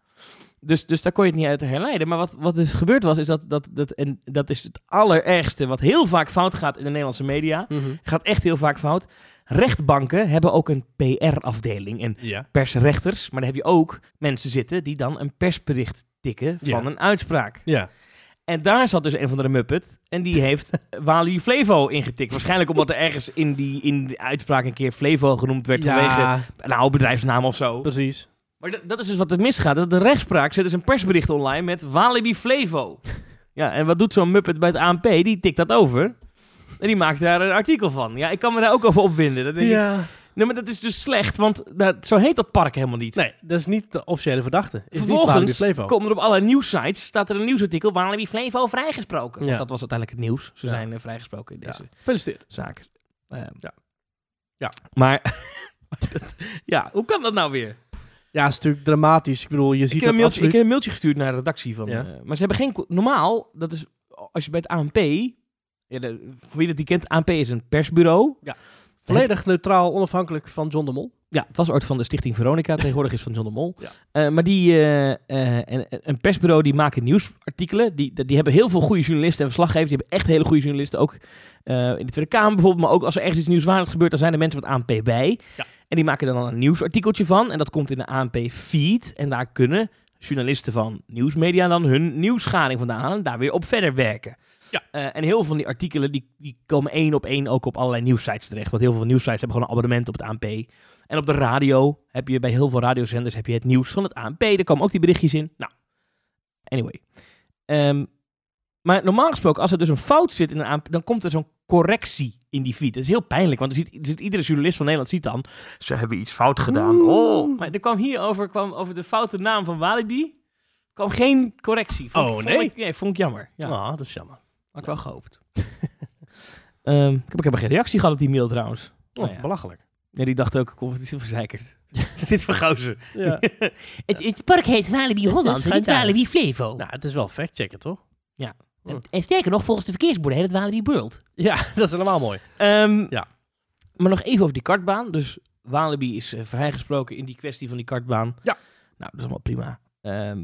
dus, dus daar kon je het niet uit herleiden. Maar wat, wat dus gebeurd was, is dat, dat, dat, en dat is het allerergste wat heel vaak fout gaat in de Nederlandse media. Mhm. Gaat echt heel vaak fout. Rechtbanken hebben ook een PR-afdeling en Ja. persrechters. Maar dan heb je ook mensen zitten die dan een persbericht tikken van Ja. een uitspraak. Ja. En daar zat dus een van de Muppet. En die heeft Wally Flevo ingetikt. Waarschijnlijk omdat er ergens in die, in de uitspraak een keer Flevo genoemd werd. Vanwege ja, een oude bedrijfsnaam of zo. precies. Maar dat- dat is dus wat er misgaat. Dat De rechtspraak zet dus een persbericht online met Walibi Flevo. Ja, en wat doet zo'n Muppet bij het ANP? Die tikt dat over. En die maakt daar een artikel van. Ja, ik kan me daar ook over opwinden. Dan denk ik, Ja. Nee, maar dat is dus slecht, want dat, zo heet dat park helemaal niet. Nee, dat is niet de officiële verdachte. Is Vervolgens komen er op alle nieuwsites, staat er een nieuwsartikel, Walibi Flevo vrijgesproken. Ja. Want dat was uiteindelijk het nieuws. Ze Ja. zijn eh, vrijgesproken in Ja. deze Gefeliciteerd. zaken. Ehm, Ja. Ja. Maar, ja, hoe kan dat nou weer? Ja, het is natuurlijk dramatisch. Ik bedoel, je Ik ziet heb, een mailtje, ik heb een mailtje gestuurd naar de redactie van. Ja. eh, maar ze hebben geen. Normaal, dat is als je bij het ANP. Ja, de, voor wie dat die kent, ANP is een persbureau. Volledig neutraal, onafhankelijk van John de Mol. Ja, het was ooit van de Stichting Veronica, tegenwoordig is van John de Mol. Ja. Eh, maar die, en, een persbureau die maken nieuwsartikelen. Die, die hebben heel veel goede journalisten en verslaggevers. Die hebben echt hele goede journalisten. Ook in de Tweede Kamer bijvoorbeeld. Maar ook als er ergens iets nieuwswaardigs gebeurt, dan zijn er mensen van het ANP bij. Ja. En die maken er dan een nieuwsartikeltje van. En dat komt in de ANP-feed. En daar kunnen journalisten van nieuwsmedia dan hun nieuwsgaring vandaan halen. En daar weer op verder werken. Ja. Eh, en heel veel van die artikelen die, die komen één op één ook op allerlei nieuwsites terecht. Want heel veel nieuwsites hebben gewoon een abonnement op het ANP. En op de radio heb je bij heel veel radiozenders heb je het nieuws van het ANP. Daar komen ook die berichtjes in. Nou, anyway. Ehm, maar normaal gesproken, als er dus een fout zit in een ANP, dan komt er zo'n correctie in die feed. Dat is heel pijnlijk, want er ziet, er ziet- iedere journalist van Nederland ziet dan, ze hebben iets fout gedaan. Oh, maar er kwam hierover, kwam over de foute naam van Walibi, kwam geen correctie. Vond, Oh, vond nee? Ik, nee, vond ik jammer. Ja, Ah, dat is jammer. Had ik wel gehoopt. Ehm, ik, heb, ik heb geen reactie gehad op die mail trouwens. Oh, Nou ja. belachelijk. Nee, die dacht ook, kom, het is verzekerd. is dit voor gozer. Ja. Het, het park heet Walibi Holland, en niet Walibi Flevo. nou, het is wel fact-checken, toch? en, en sterker nog, volgens de verkeersborden heet het Walibi World. Ja, dat is helemaal mooi. Ehm, Ja. Maar nog even over die kartbaan. Dus Walibi is eh, vrijgesproken in die kwestie van die kartbaan. Ja. Nou, dat is allemaal prima. Ehm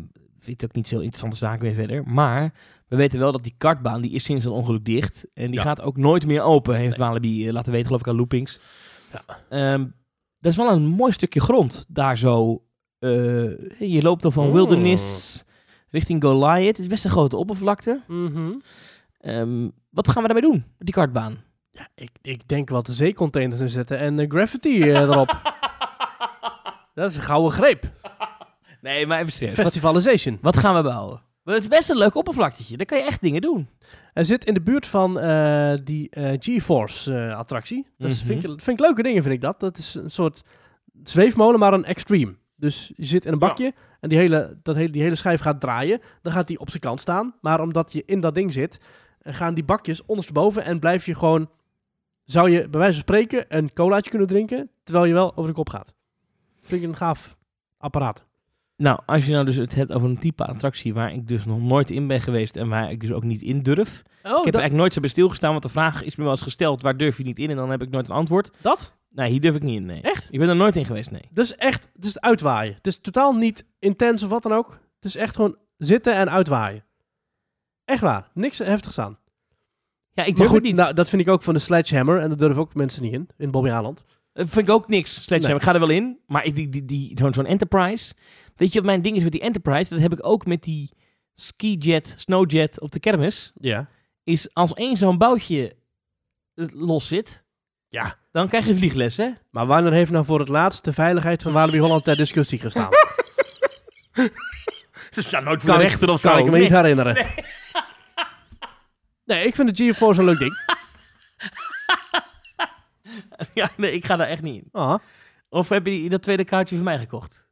vind ik ook niet zo interessante zaken meer verder. Maar we weten wel dat die kartbaan, die is sinds het ongeluk dicht. En die Ja. gaat ook nooit meer open, heeft Walibi eh, laten weten, geloof ik, aan Loopings. Ja. Ehm, dat is wel een mooi stukje grond daar zo. eh, je loopt dan van Mm. Wilderness richting Goliath. Het is best een grote oppervlakte. Mhm. Ehm, wat gaan we daarmee doen, die kartbaan? Ja, ik, ik denk wat de zeecontainers inzetten en eh, graffiti eh, erop. Dat is een gouden greep. Nee, maar even serieus. Wat, Festivalization. wat gaan we bouwen? Want het is best een leuk oppervlaktetje. Daar kan je echt dingen doen. Hij zit in de buurt van eh, die eh, GeForce eh, attractie. Dat Mhm. vind, ik, vind ik leuke dingen, vind ik dat. Dat is een soort zweefmolen, maar een extreme. Dus je zit in een bakje en die hele, dat hele, die hele schijf gaat draaien. Dan gaat die op zijn kant staan. Maar omdat je in dat ding zit, gaan die bakjes ondersteboven en blijf je gewoon... Zou je bij wijze van spreken een colaatje kunnen drinken, terwijl je wel over de kop gaat. Vind ik een gaaf apparaat. Nou, als je nou dus het hebt over een type attractie waar ik dus nog nooit in ben geweest en waar ik dus ook niet in durf. Oh, ik heb er eigenlijk nooit zo bij stilgestaan, want de vraag is me wel eens gesteld, waar durf je niet in? En dan heb ik nooit een antwoord. dat? Nee, hier durf ik niet in, nee. Echt? Ik ben er nooit in geweest, nee. Dus echt, het is uitwaaien. Het is totaal niet intens of wat dan ook. Het is echt gewoon zitten en uitwaaien. Echt waar. Niks heftigs aan. Ja, ik durf goed, het niet. nou, dat vind ik ook van de Sledgehammer. En daar durven ook mensen niet in. In Bobby Aland. Dat vind ik ook niks. Sledgehammer. Nee. Ik ga er wel in. Maar die, die, die, zo'n zo'n Enterprise. Weet je wat mijn ding is met die Enterprise? Dat heb ik ook met die skijet, snowjet op de kermis. Ja. Is als één zo'n boutje eh, los zit, Ja. dan krijg je vliegles, hè? Maar wanneer heeft nou voor het laatst de veiligheid van Walibi Holland ter discussie gestaan? Ze staan nooit voor kan de rechter of kan zo. ik me Nee. niet herinneren. Nee. ik vind de GeForce een leuk ding. Ja, nee, ik ga daar echt niet in. Ah, Of heb je dat tweede kaartje voor mij gekocht?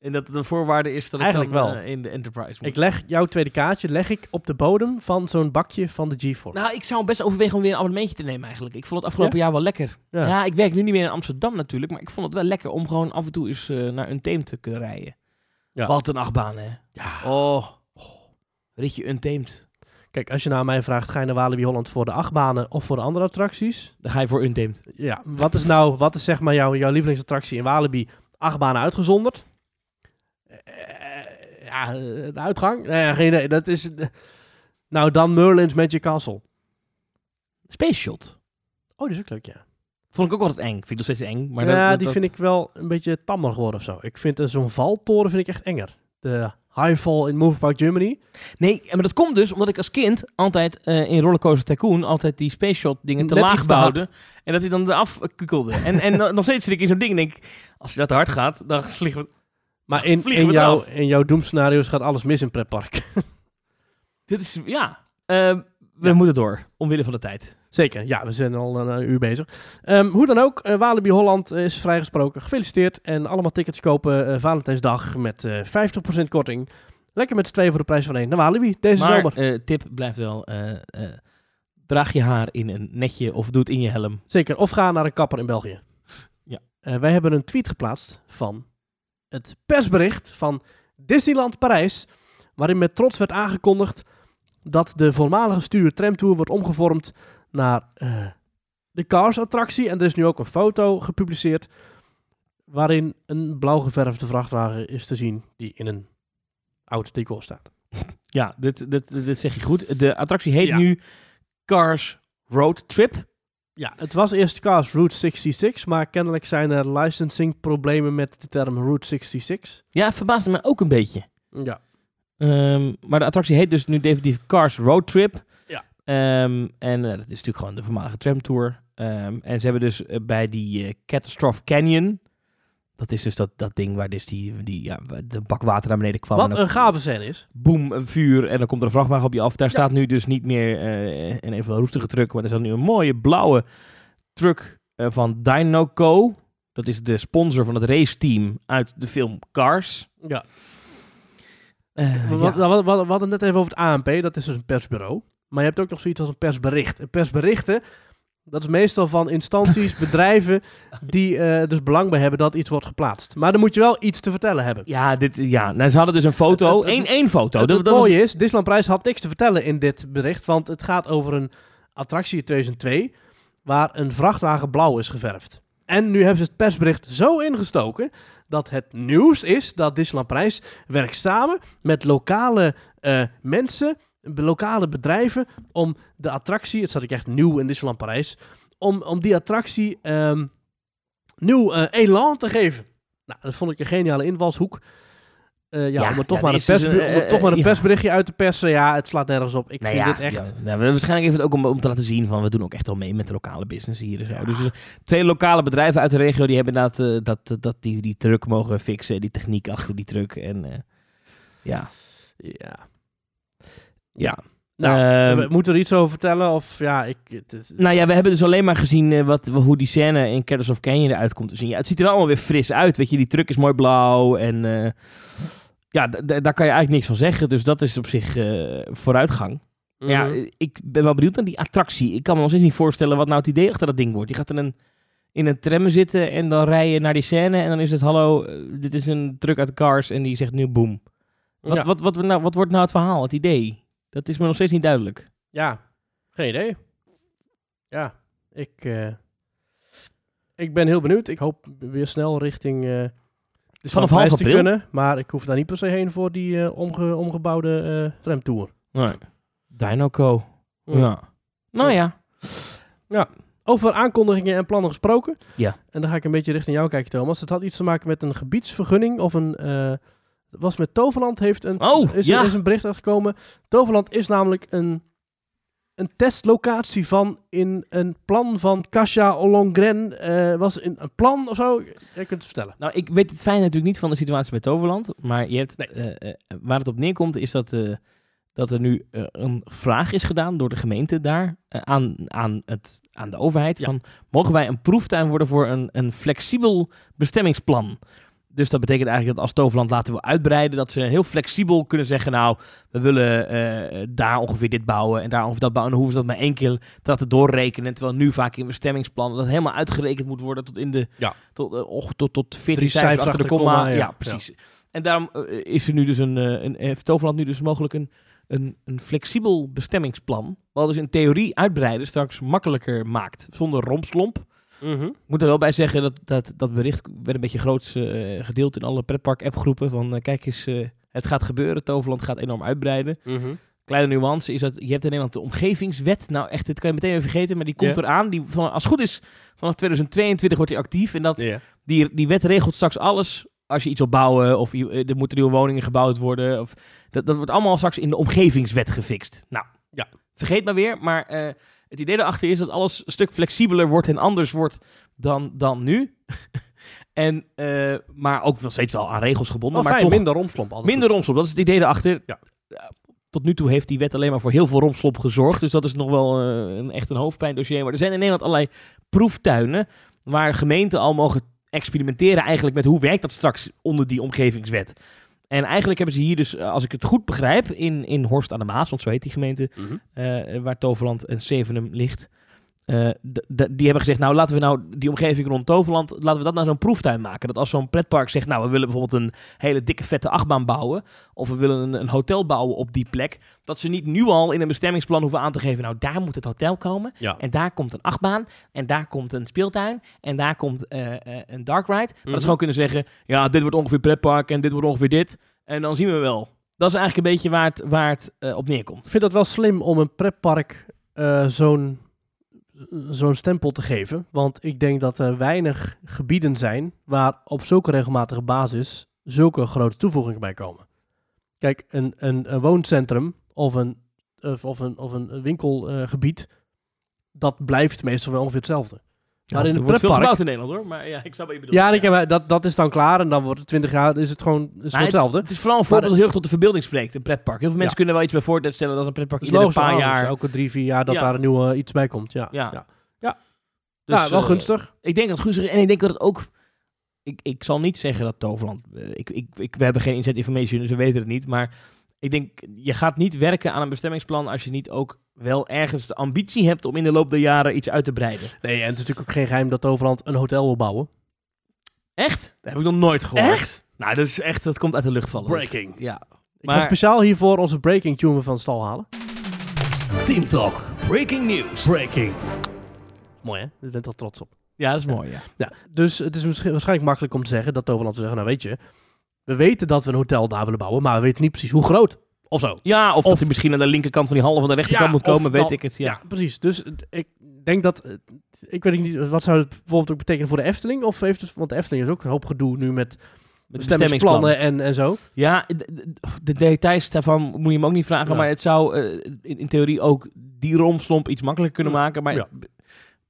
En dat het een voorwaarde is dat ik Eigenlijk dan, wel. eh, in de Enterprise moet. ik leg jouw tweede kaartje leg ik op de bodem van zo'n bakje van de GeForce. Nou, ik zou best overwegen om weer een abonnementje te nemen eigenlijk. Ik vond het afgelopen jaar wel lekker. Ja. Ja. ik werk nu niet meer in Amsterdam natuurlijk, maar ik vond het wel lekker om gewoon af en toe eens eh, naar een team te kunnen rijden. Ja. Wat een achtbaan, hè? Ja. Oh, ritje Untamed. Kijk, als je naar mij vraagt, ga je naar Walibi Holland voor de achtbanen of voor de andere attracties? Dan ga je voor Untamed. Ja, wat is nou, wat is zeg maar jouw, jouw lievelingsattractie in Walibi? Achtbanen uitgezonderd. Eh, ja, eh, de uitgang? Nee, geen idee. Dat is... eh, nou, dan Merlin's Magic Castle. Space Shot. Oh, die is ook leuk, ja. Vond ik ook altijd eng. Vind ik nog steeds eng. Maar ja, dat, die vind ik wel een beetje tammer geworden of zo. Ik vind eh, zo'n valtoren vind ik echt enger. De Highfall in Move Park Germany. Nee, maar dat komt dus omdat ik als kind altijd eh, in Rollercoaster Tycoon altijd die Space Shot dingen te Net laag bouwde. En dat hij dan eraf kukelde. en, en dan- nog steeds zit ik in zo'n ding en denk, als je dat te hard gaat, dan vliegen we... Maar in, in, jouw, eraf. in jouw doemscenario's gaat alles mis in pretpark. Dit is, ja. Ehm, we Ja. moeten door, omwille van de tijd. Zeker, ja, we zijn al een uur bezig. Ehm, hoe dan ook, eh, Walibi Holland is vrijgesproken. Gefeliciteerd en allemaal tickets kopen eh, Valentijnsdag met eh 50% korting. Lekker met z'n tweeën voor de prijs van één. Naar Walibi, deze maar zomer. eh, tip blijft wel, eh, eh, draag je haar in een netje of doe het in je helm. Zeker, of ga naar een kapper in België. Ja. Eh, wij hebben een tweet geplaatst van het persbericht van Disneyland Parijs, waarin met trots werd aangekondigd dat de voormalige Studio Tram Tour wordt omgevormd naar eh, de Cars-attractie. En er is nu ook een foto gepubliceerd waarin een blauw geverfde vrachtwagen is te zien die in een oud decor staat. Ja, dit, dit, dit zeg je goed. De attractie heet Ja. nu Cars Road Trip. Ja, het was eerst Cars Route 66, maar kennelijk zijn er licensing problemen met de term Route 66. Ja, verbaasde me ook een beetje. Ja. Ehm, maar de attractie heet dus nu definitief Cars Road Trip. Ja. Ehm, en eh, dat is natuurlijk gewoon de voormalige tramtour. Ehm en ze hebben dus eh, bij die eh, Catastrophe Canyon... Dat is dus dat, dat ding waar dus die, die, ja, de bak water naar beneden kwam. Wat een gave scène is. boem, een vuur en dan komt er een vrachtwagen op je af. Daar Ja. staat nu dus niet meer eh, een even roestige truck, maar er staat nu een mooie blauwe truck eh, van Dynoco. Dat is de sponsor van het raceteam uit de film Cars. Ja. Eh, We, ja. we, we, we hadden het net even over het ANP, dat is dus een persbureau. Maar je hebt ook nog zoiets als een persbericht. En persberichten, dat is meestal van instanties, bedrijven, die eh, dus belang bij hebben dat iets wordt geplaatst. Maar dan moet je wel iets te vertellen hebben. Ja, dit, ja. Nou, ze hadden dus een foto. Eén één foto. Het, Dat, het dat was- mooie is, Disneyland Prijs had niks te vertellen in dit bericht, want het gaat over een attractie in 2002 waar een vrachtwagen blauw is geverfd. En nu hebben ze het persbericht zo ingestoken dat het nieuws is dat Disneyland Prijs werkt samen met lokale eh, mensen, lokale bedrijven om de attractie, het staat ook echt nieuw in Disneyland Parijs, om, om die attractie ehm, nieuw eh, elan te geven. Nou, dat vond ik een geniale invalshoek. Eh, ja, Ja, om er toch, ja, maar, een eh, toch maar een ja. persberichtje uit te persen. Ja, het slaat nergens op. Ik Nou vind dit echt... ja, nou, we- waarschijnlijk even ook om, om te laten zien van we doen ook echt wel mee met de lokale business hier en zo. Dus er- twee lokale bedrijven uit de regio die hebben inderdaad eh, dat, dat die, die truck mogen fixen, die techniek achter die truck. En eh, ja. Ja. Ja. Nou, Ehm, we moeten er iets over vertellen? Of ja, ik... Het, het- Nou ja, we hebben dus alleen maar gezien eh, wat, hoe die scène in Killers of Canyon eruit komt te zien. Ja, het ziet er wel allemaal weer fris uit, weet je. Die truck is mooi blauw en eh, ja, daar kan je eigenlijk niks van zeggen. Dus dat is op zich eh, vooruitgang. Ja, Mhm. ik ben wel benieuwd naar die attractie. Ik kan me nog steeds niet voorstellen wat nou het idee achter dat ding wordt. Je gaat in een, in een tram zitten en dan rij je naar die scène en dan is het hallo, dit is een truck uit Cars en die zegt nu boom. Wat, ja. wat, wat, nou, wat wordt nou het verhaal, het idee? Dat is me nog steeds niet duidelijk. Ja, geen idee. Ja, ik, eh, ik ben heel benieuwd. Ik hoop weer snel richting de Vanaf half te april? kunnen. Maar ik hoef daar niet per se heen voor die eh, omge, omgebouwde eh tramtour. Nee. Dinoco. Ja. Nou ja. Over aankondigingen en plannen gesproken. Ja. En dan ga ik een beetje richting jou kijken, Thomas. Het had iets te maken met een gebiedsvergunning of een... was met Toverland heeft een, Oh, is, ja. is een bericht uitgekomen. Toverland is namelijk een, een testlocatie van in een plan van Kasia Ollongren. eh was in een plan of zo? Jij kunt het vertellen. Nou, ik weet het fijn natuurlijk niet van de situatie bij Toverland. Maar je hebt, Nee. eh, eh, waar het op neerkomt is dat, dat er nu een vraag is gedaan door de gemeente daar aan, aan, het, aan de overheid. Ja. Van, mogen wij een proeftuin worden voor een, een flexibel bestemmingsplan? Dus dat betekent eigenlijk dat als Toverland laten wil uitbreiden, dat ze heel flexibel kunnen zeggen, nou, we willen eh, daar ongeveer dit bouwen en daar ongeveer dat bouwen. En dan hoeven ze dat maar één keer te laten doorrekenen. Terwijl nu vaak in bestemmingsplannen dat helemaal uitgerekend moet worden tot in de, Ja. tot, eh, och, tot, tot 14 Drie cijfers achter de achter de komma. komma, ja. ja. precies. En daarom eh, is er nu dus een, eh, een, heeft Toverland nu dus mogelijk een, een, een flexibel bestemmingsplan. Wat dus in theorie uitbreiden straks makkelijker maakt. Zonder rompslomp. Ik moet er wel bij zeggen dat dat, dat bericht werd een beetje groots eh, gedeeld in alle pretpark-appgroepen. Van eh, kijk eens, eh, het gaat gebeuren. Toverland gaat enorm uitbreiden. Kleine nuance is dat je hebt in Nederland de omgevingswet. Nou echt, dit kan je meteen even vergeten, maar die komt eraan. Die van, als het goed is, vanaf 2022 wordt die actief. En dat, die, die wet regelt straks alles. Als je iets wil bouwen of je, er moeten nieuwe woningen gebouwd worden. Of, dat, dat wordt allemaal straks in de omgevingswet gefixt. Nou, Ja. vergeet maar weer. Maar het idee erachter is dat alles een stuk flexibeler wordt en anders wordt dan, dan nu. en, eh, maar ook nog steeds wel aan regels gebonden. Maar maar fijn, toch minder romslomp. altijd minder romslomp. Dat is het idee erachter. Ja. tot nu toe heeft die wet alleen maar voor heel veel romslop gezorgd. Dus dat is nog wel eh, een, echt een hoofdpijndossier. Maar er zijn in Nederland allerlei proeftuinen waar gemeenten al mogen experimenteren eigenlijk met hoe werkt dat straks onder die omgevingswet. En eigenlijk hebben ze hier dus, eh, als ik het goed begrijp, in, in Horst aan de Maas, want zo heet die gemeente, Mhm. eh, waar Toverland en Zevenum ligt. Eh, d- die hebben gezegd, nou laten we nou die omgeving rond Toverland, laten we dat nou zo'n proeftuin maken. Dat als zo'n pretpark zegt, nou we willen bijvoorbeeld een hele dikke vette achtbaan bouwen, of we willen een, een hotel bouwen op die plek, dat ze niet nu al in een bestemmingsplan hoeven aan te geven, nou daar moet het hotel komen, Ja. en daar komt een achtbaan, en daar komt een speeltuin, en daar komt eh, eh, een dark ride. Maar dat Mhm. ze gewoon kunnen zeggen, ja dit wordt ongeveer pretpark, en dit wordt ongeveer dit, en dan zien we wel. Dat is eigenlijk een beetje waar het, waar het eh, op neerkomt. Ik vind dat wel slim om een pretpark eh, zo'n zo'n stempel te geven. Want ik denk dat er weinig gebieden zijn waar op zulke regelmatige basis zulke grote toevoegingen bij komen. Kijk, een, een, een wooncentrum of een, of, of een, of een winkelgebied, dat blijft meestal wel ongeveer hetzelfde. Maar in een wordt veel gebouwd in Nederland hoor, maar ja, ik snap wat je bedoelt. Ja, ik heb, dat, dat is dan klaar en dan wordt het 20 jaar, is het gewoon, is het hetzelfde. het is vooral een voorbeeld dat heel erg tot de verbeelding spreekt, een pretpark. Heel veel mensen kunnen wel iets bij voorstellen dat een pretpark ieder een paar jaar... Elke drie, vier jaar dat daar een nieuwe iets bij komt. Ja, Ja. ja. Dus, wel eh, gunstig. Ik denk dat het gunstig is. En ik denk dat het ook... Ik, ik zal niet zeggen dat Toverland... eh, ik, ik, ik, we hebben geen inzet information, dus we weten het niet. Maar ik denk, je gaat niet werken aan een bestemmingsplan als je niet ook wel ergens de ambitie hebt om in de loop der jaren iets uit te breiden. Nee, en het is natuurlijk ook geen geheim dat Overland een hotel wil bouwen. Echt? Dat heb ik nog nooit gehoord. Echt? Nou, dat is echt, dat komt uit de lucht vallen. Breaking. Ja. Ik Maar- ga speciaal hiervoor onze breaking tune van stal halen. Team Talk. Breaking news. Breaking. Mooi hè? Je bent al trots op. Ja, dat is mooi, ja. Ja, dus het is misschien, waarschijnlijk makkelijk om te zeggen dat Overland zou zeggen, nou weet je, we weten dat we een hotel daar willen bouwen, maar we weten niet precies hoe groot. Of zo. Ja, of, Of- dat hij misschien aan de linkerkant van die hal of aan de rechterkant Ja, moet komen, weet dan- ik het. Ja. Ja, precies. Dus het- ik denk dat, eh, ik weet niet, wat zou het bijvoorbeeld ook betekenen voor de Efteling? Of heeft het, want de Efteling is ook een hoop gedoe nu met Met bestemmingsplannen en, en zo. Ja, de, de- de details daarvan moet je hem ook niet vragen. Ja. Maar het zou eh, in, in theorie ook die romslomp iets makkelijker kunnen maken. Maar Ja.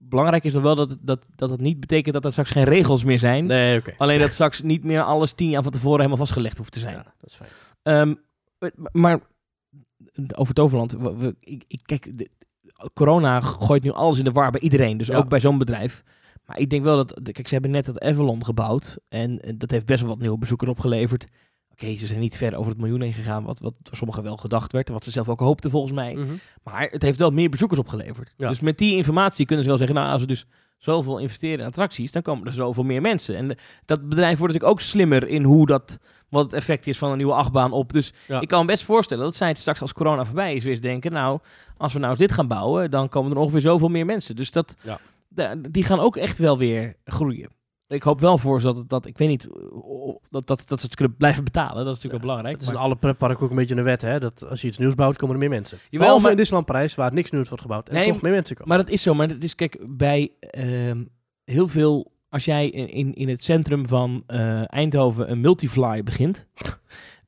Belangrijk is nog wel dat, dat, dat het niet betekent dat er straks geen regels meer zijn. Nee. Alleen dat straks niet meer alles tien jaar van tevoren helemaal vastgelegd hoeft te zijn. Ja, dat is fijn. Ehm, maar over Toverland. we- we- ik, ik, kijk, de- corona gooit nu alles in de war bij iedereen. Dus Ja. ook bij zo'n bedrijf. Maar ik denk wel dat... Kijk, ze hebben net dat Avalon gebouwd. En eh, dat heeft best wel wat nieuwe bezoekers opgeleverd. Oké, ze zijn niet ver over het miljoen heen gegaan. Wat, wat door sommigen wel gedacht werd. En wat ze zelf ook hoopten volgens mij. Mhm. Maar het heeft wel meer bezoekers opgeleverd. Ja. Dus met die informatie kunnen ze wel zeggen... Nou, als we dus zoveel investeren in attracties... dan komen er zoveel meer mensen. En dat bedrijf wordt natuurlijk ook slimmer in hoe dat... wat het effect is van een nieuwe achtbaan op. Dus Ja. ik kan me best voorstellen dat zij het straks als corona voorbij is... weer eens denken... nou, als we nou eens dit gaan bouwen... dan komen er ongeveer zoveel meer mensen. Dus dat, Ja. die gaan ook echt wel weer groeien. Ik hoop wel voor ze dat, dat ik weet niet, uh, dat, dat, dat ze het kunnen blijven betalen. Dat is natuurlijk wel belangrijk. Het is maar- alle pretparken ook een beetje een wet, hè? Dat als je iets nieuws bouwt, komen er meer mensen. Jawel, Behalve maar- in Disneyland Parijs, waar niks nieuws wordt gebouwd. En Nee, toch meer mensen komen. Maar dat is zo. Maar dat is, kijk, bij ehm, heel veel... Als jij in, in, in het centrum van eh, Eindhoven een multifly begint...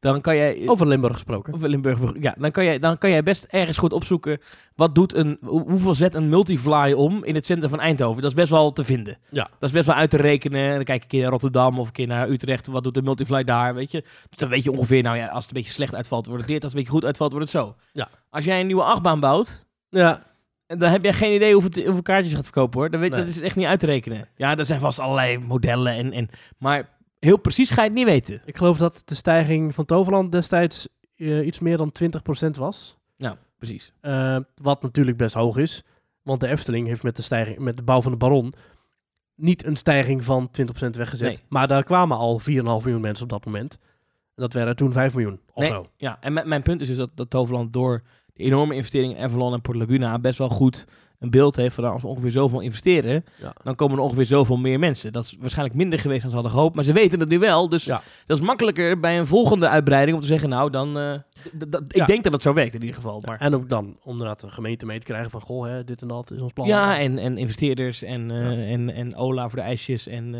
dan kan jij... Over Limburg gesproken. Of Limburg, ja, dan kan, jij, dan kan jij best ergens goed opzoeken... wat doet een... hoe- hoeveel zet een multifly om in het centrum van Eindhoven? Dat is best wel te vinden. Ja. Dat is best wel uit te rekenen. Dan kijk ik een keer naar Rotterdam of een keer naar Utrecht. Wat doet de multifly daar, weet je? Dus dan weet je ongeveer... Nou ja, als het een beetje slecht uitvalt, wordt het dit. Als het een beetje goed uitvalt, wordt het zo. Ja. Als jij een nieuwe achtbaan bouwt... Ja, En dan heb jij geen idee hoeveel, hoeveel kaartjes je gaat verkopen hoor. Dat, weet, Nee. dat is echt niet uit te rekenen. Ja, er zijn vast allerlei modellen. En, en, maar heel precies ga je het niet weten. ik geloof dat de stijging van Toverland destijds eh, iets meer dan 20% was. Nou, precies. Eh, wat natuurlijk best hoog is. Want de Efteling heeft met de, stijging, met de bouw van de Baron niet een stijging van 20% weggezet. Nee. Maar daar kwamen al 4,5 miljoen mensen op dat moment. En dat werden toen 5 miljoen of Nee, zo. Ja, en mijn- mijn punt is dus dat, dat Toverland door de enorme investeringen in Avalon en Port Laguna best wel goed een beeld heeft van als we ongeveer zoveel investeren, Ja. dan komen er ongeveer zoveel meer mensen. Dat is waarschijnlijk minder geweest dan ze hadden gehoopt, maar ze weten het nu wel. Dus Ja. dat is makkelijker bij een volgende uitbreiding om te zeggen, nou dan, d- ik Ja. denk dat het zo werkt in ieder geval. Maar, En ook dan om inderdaad de gemeente mee te krijgen van... Goh, hè, dit en dat is ons plan. ja, en, en investeerders en, eh, en, en Ola voor de ijsjes en.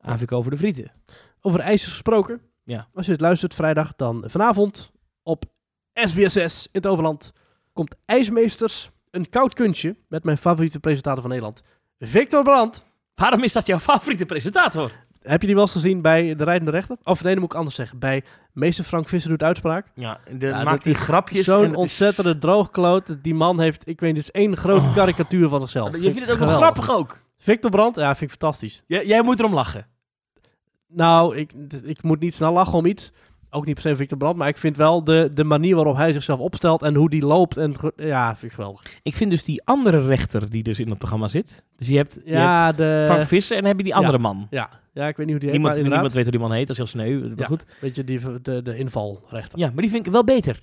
Avico voor de frieten. Over ijsjes gesproken. Ja. Als je het luistert vrijdag, dan vanavond op SBSS in het Overland komt IJsmeesters een koud kunstje met mijn favoriete presentator van Nederland, Victor Brandt. Waarom is dat jouw favoriete presentator? Heb je die wel eens gezien bij de rijdende rechter? Of nee, dat moet ik anders zeggen. Bij meester Frank Visser doet uitspraak. Ja, de, Ja, maakt die grapjes. en Zo'n het is- ontzettende droogkloot. Die man heeft, ik weet niet, het is één grote Oh. karikatuur van zichzelf. Je vindt het ook wel grappig ook. Victor Brandt, ja, vind ik fantastisch. Jij, jij moet erom lachen. Nou, ik, ik moet niet snel lachen om iets. Ook niet per se Victor Brandt, maar ik vind wel de, de manier waarop hij zichzelf opstelt en hoe die loopt. En, ja, vind ik geweldig. Ik vind dus die andere rechter die dus in het programma zit. Dus je hebt, je hebt Ja, de, Frank Visser en dan heb je die andere man. ja, ja, ik weet niet hoe die heet, Niemand, niemand weet hoe die man heet, dat is heel sneu. Maar Ja. goed. weet je, die, de, de invalrechter. Ja, maar die vind ik wel beter.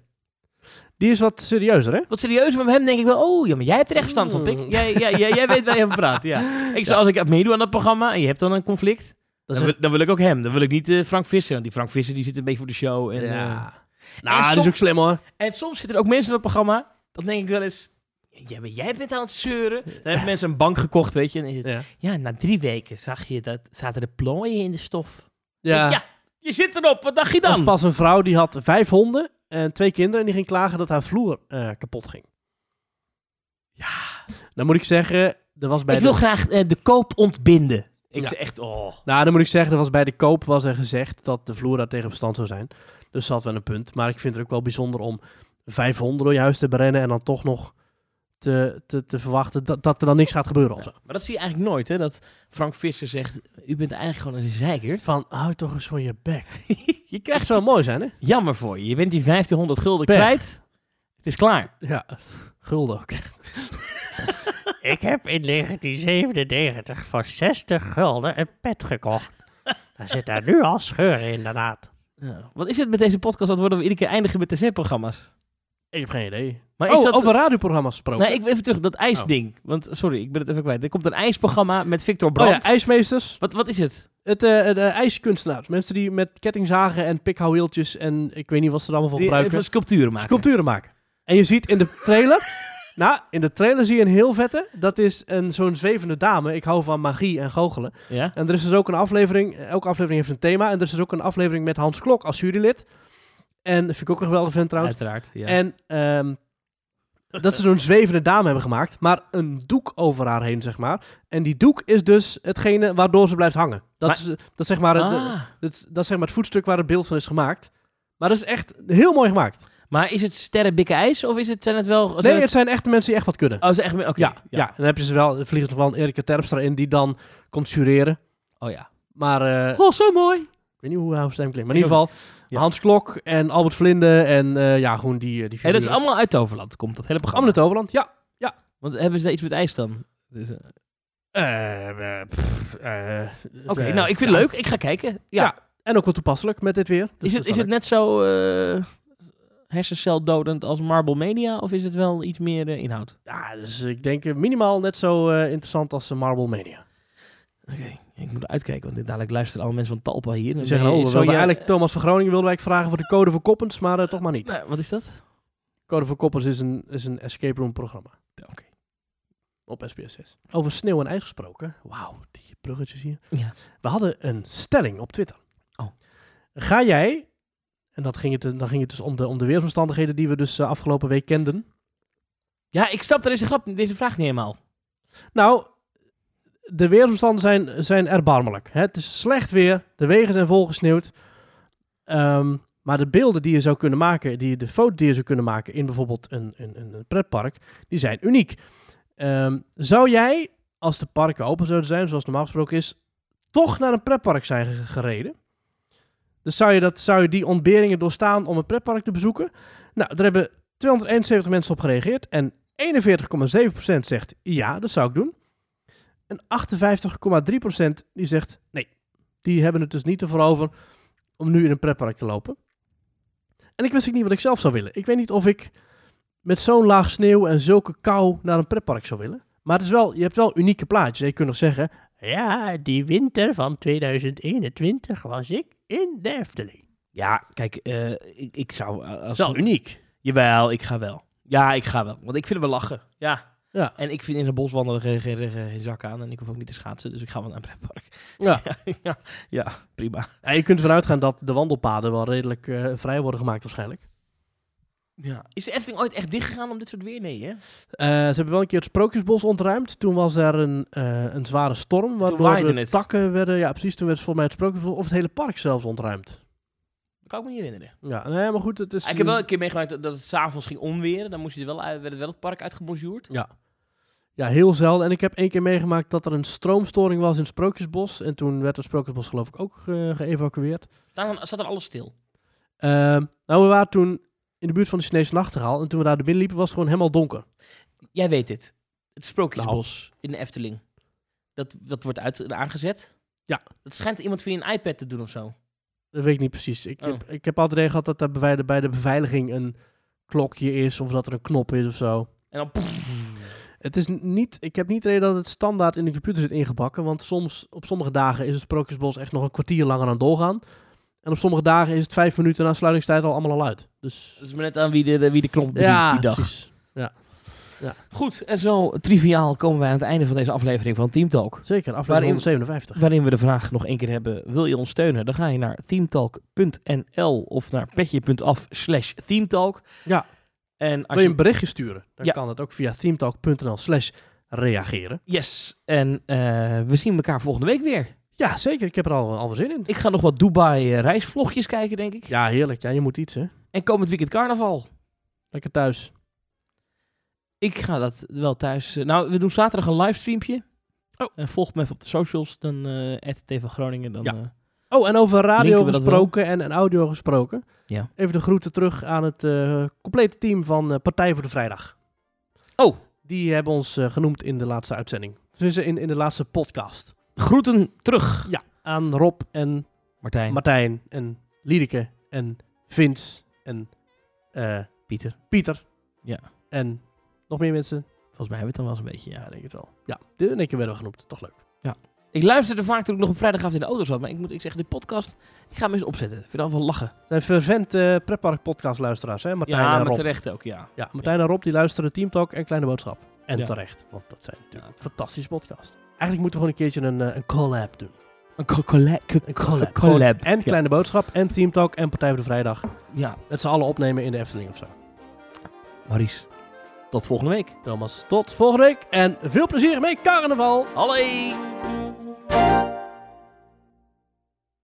Die is wat serieuzer, hè? Wat serieus, maar met hem denk ik wel, oh ja, maar jij hebt er echt verstand van, Pik. Mm. Jij, jij, jij, jij weet waar je over praat, ja. Ik zou, als ik meedoe aan dat programma en je hebt dan een conflict, dan wil, dan wil ik ook hem. Dan wil ik niet eh, Frank Visser, want die Frank Visser die zit een beetje voor de show. En, eh, ja. en Nou, die is som- ook slim, hoor. en soms zitten er ook mensen in dat programma, dan denk ik wel eens, ja, maar jij bent aan het zeuren. Dan hebben mensen een bank gekocht, weet je. En dan is het, Ja. ja, na drie weken zag je dat, zaten de plooien in de stof. Ja. Ja, je zit erop, wat dacht je Er was dan? pas een vrouw die had vijf honden en twee kinderen. En die ging klagen dat haar vloer eh, kapot ging. Ja. Dan moet ik zeggen, er was bij Ik de... wil graag eh, de koop ontbinden. Ik Ja. zeg echt, oh. Nou, dan moet ik zeggen, er was bij de koop was er gezegd dat de vloer daar tegen bestand zou zijn. Dus dat wel een punt. Maar ik vind het ook wel bijzonder om vijf honden door je huis te berennen en dan toch nog te, te, te verwachten dat, dat er dan niks gaat gebeuren of zo. Maar dat zie je eigenlijk nooit, hè? Dat Frank Visser zegt, u bent eigenlijk gewoon een zeikert. Van, hou toch eens van je bek. je krijgt zou mooi zijn, hè? jammer voor je. Je bent die 1500 gulden kwijt. Het is klaar. Ja, gulden ook. Ik heb in 1997 voor 60 gulden een pet gekocht. Daar zit daar nu al scheuren in, inderdaad. Ja. Wat is het met deze podcast? Dat worden we iedere keer eindigen met tv-programma's. Ik heb geen idee. Maar oh, is dat... over radioprogramma's gesproken. Nee, ik wil even terug, dat ijsding. Want, sorry, ik ben het even kwijt. Er komt een ijsprogramma met Victor oh Brandt. ja, ijsmeesters. wat, wat is het? Het, eh, de ijskunstenaars. Mensen die met kettingzagen en pikhouwieltjes en ik weet niet wat ze er allemaal voor Die, gebruiken. sculpturen maken. sculpturen maken. En je ziet in de trailer... nou, in de trailer zie je een heel vette. Dat is een, zo'n zwevende dame. Ik hou van magie en goochelen. Ja? En er is dus ook een aflevering... Elke aflevering heeft een thema. En er is dus ook een aflevering met Hans Klok als jurylid. En dat vind ik ook een geweldige vent trouwens. Uiteraard. Ja. En ehm, dat ze zo'n zwevende dame hebben gemaakt. Maar een doek over haar heen, zeg maar. En die doek is dus hetgene waardoor ze blijft hangen. Dat, Maar- is, dat is zeg maar... het- Ah. dat, is, dat is zeg maar het voetstuk waar het beeld van is gemaakt. Maar dat is echt heel mooi gemaakt. Maar is het sterren bikke ijs of is het, zijn het wel... Nee, het- het zijn echte mensen die echt wat kunnen. Oh, ze echt... Oké. ja, ja. dan heb je ze wel. Er vliegt nog wel een Erika Terpstra in die dan komt jureren. Oh ja. Maar eh, Oh, zo mooi. ik weet niet hoe haar stem klinkt. Maar in ieder geval Ja. Hans Klok en Albert Vlinde en eh, ja, gewoon die, eh, die Hey, dat is allemaal uit Toverland, komt dat hele programma. Allemaal in het Overland. Ja. Want hebben ze daar iets met ijs dan? Dus, Oké, nou, ik vind ja. het leuk. Ik ga kijken. Ja. Ja, En ook wel toepasselijk met dit weer. Dus is het, is het net zo hersenceldodend als Marble Mania? Of is het wel iets meer eh, inhoud? Ja, dus ik denk eh, minimaal net zo eh, interessant als Marble Mania. Oké, ik moet uitkijken, want dadelijk luisteren alle mensen van Talpa hier. Die zeggen, oh, we wilden eigenlijk Thomas van Groningen wilden wij vragen voor de code voor koppens, maar toch maar niet. Nou, wat is dat? Code voor koppens is een, is een escape room programma. Oké. Op SBS6. Over sneeuw en ijs gesproken. Wauw, die bruggetjes hier. Ja. We hadden een stelling op Twitter. Oh. Ga jij, en dat ging het, dan ging het dus om de, om de weersomstandigheden die we dus eh, afgelopen week kenden. Ja, ik snap deze, grap, deze vraag niet helemaal. Nou, de weersomstandigheden zijn, zijn erbarmelijk. Hè? Het is slecht weer, de wegen zijn volgesneeuwd. Ehm, maar de beelden die je zou kunnen maken, die, de foto's die je zou kunnen maken in bijvoorbeeld een, een, een pretpark, die zijn uniek. Ehm, zou jij, als de parken open zouden zijn, zoals normaal gesproken is, toch naar een pretpark zijn ge- gereden? Dus zou je, dat, zou je die ontberingen doorstaan om een pretpark te bezoeken? Nou, daar hebben 271 mensen op gereageerd en 41,7% zegt ja, dat zou ik doen. En 58,3% die zegt nee. Die hebben het dus niet ervoor over om nu in een pretpark te lopen. En ik wist ook niet wat ik zelf zou willen. Ik weet niet of ik met zo'n laag sneeuw en zulke kou naar een pretpark zou willen. Maar het is wel, je hebt wel unieke plaatjes. Je kunt nog zeggen, Ja, die winter van 2021 was ik in de Efteling. Ja, kijk, eh, ik, ik zou... eh, Als, wel uniek. Jawel, ik ga wel. Ja, ik ga wel. Want ik vind het wel lachen. Ja. Ja. En ik vind in een bos wandelen geen, geen, geen, zak aan. En ik hoef ook niet te schaatsen. Dus ik ga wel naar een pretpark. Ja. ja, ja, prima. Ja, je kunt ervan uitgaan dat de wandelpaden wel redelijk eh, vrij worden gemaakt waarschijnlijk. Ja. Is de Efteling ooit echt dichtgegaan om dit soort weer? Nee, hè? Eh, ze hebben wel een keer het Sprookjesbos ontruimd. Toen was er een, eh, een zware storm, waardoor de het. takken werden... Ja, precies. Toen werd volgens mij het Sprookjesbos of het hele park zelfs ontruimd. Dat kan ik me niet herinneren. Ja, nee, maar goed, het is... Ah, ik heb wel een keer meegemaakt dat- het s'avonds ging onweren. Dan moest je er wel uit, werd het wel het park uitgebonjourd. Ja. Ja, heel zelden. En ik heb één keer meegemaakt dat er een stroomstoring was in het Sprookjesbos. En toen werd het Sprookjesbos geloof ik ook eh, geëvacueerd. Staan, staat er alles stil? Ehm, nou, we waren toen in de buurt van de Chinese Nachtegaal. En toen we daar binnen liepen, was het gewoon helemaal donker. Jij weet dit. Het Sprookjesbos in de Efteling. Dat, dat wordt uit, aangezet? Ja. Dat schijnt iemand via een iPad te doen of zo. Dat weet ik niet precies. Ik, Oh. heb, ik heb altijd gehad dat er bij de, bij de beveiliging een klokje is. Of dat er een knop is of zo. En dan... Het is niet, ik heb niet de reden dat het standaard in de computer zit ingebakken. Want soms, op sommige dagen is het Sprookjesbos echt nog een kwartier langer aan het doorgaan. En op sommige dagen is het vijf minuten na sluitingstijd al allemaal al uit. Dus Dat is maar net aan wie de, wie de knop bedient ja, die dag. precies. Goed, en zo triviaal komen wij aan het einde van deze aflevering van Team Talk. Zeker, aflevering Waarin- 157. Waarin we de vraag nog één keer hebben, wil je ons steunen? Dan ga je naar teamtalk.nl of naar petje.af slash teamtalk. Ja. En als Wil je een berichtje sturen, dan Ja. kan het ook via themetalk.nl slash reageren. Yes, en eh, we zien elkaar volgende week weer. Ja, zeker. Ik heb er al, al wel zin in. Ik ga nog wat Dubai eh, reisvlogjes kijken, denk ik. Ja, heerlijk. Ja, je moet iets, hè. En komend weekend carnaval. Lekker thuis. Ik ga dat wel thuis... eh, nou, we doen zaterdag een livestreampje. Oh. En volg me even op de socials, dan eh TV Groningen. Dan, Ja. Oh, en over radio gesproken en, en audio gesproken. Ja. Even de groeten terug aan het complete team van Partij voor de Vrijdag. Oh. Die hebben ons genoemd in de laatste uitzending. Dus in, in de laatste podcast. Groeten terug, Ja, aan Rob en Martijn, Martijn en Liedeke en Vince en eh, Pieter. Pieter. Ja. En nog meer mensen. Volgens mij hebben we het dan wel eens een beetje, ja. Ja, denk het wel. Ja, de in één keer werden we genoemd. Toch leuk. Ik luisterde vaak toen ik nog op vrijdagavond in de auto zat. Maar ik moet ik zeggen, de podcast, ik ga hem eens opzetten. Ik vind het wel lachen. Het zijn fervente uh, pretpark podcast luisteraars, hè? Martijn ja, en maar Rob. terecht ook, ja. Ja, Martijn en Rob die luisteren Team Talk en Kleine Boodschap. En Ja. terecht, want dat zijn natuurlijk fantastische podcasts. Eigenlijk moeten we gewoon een keertje een, eh, een collab doen. Een co- collab. Een collab. collab. En Ja. Kleine Boodschap en Team Talk en Partij voor de Vrijdag. Ja, Met z'n allen opnemen in de Efteling of zo. Maurice. Tot volgende week. Thomas, tot volgende week en veel plezier met carnaval! Hallo!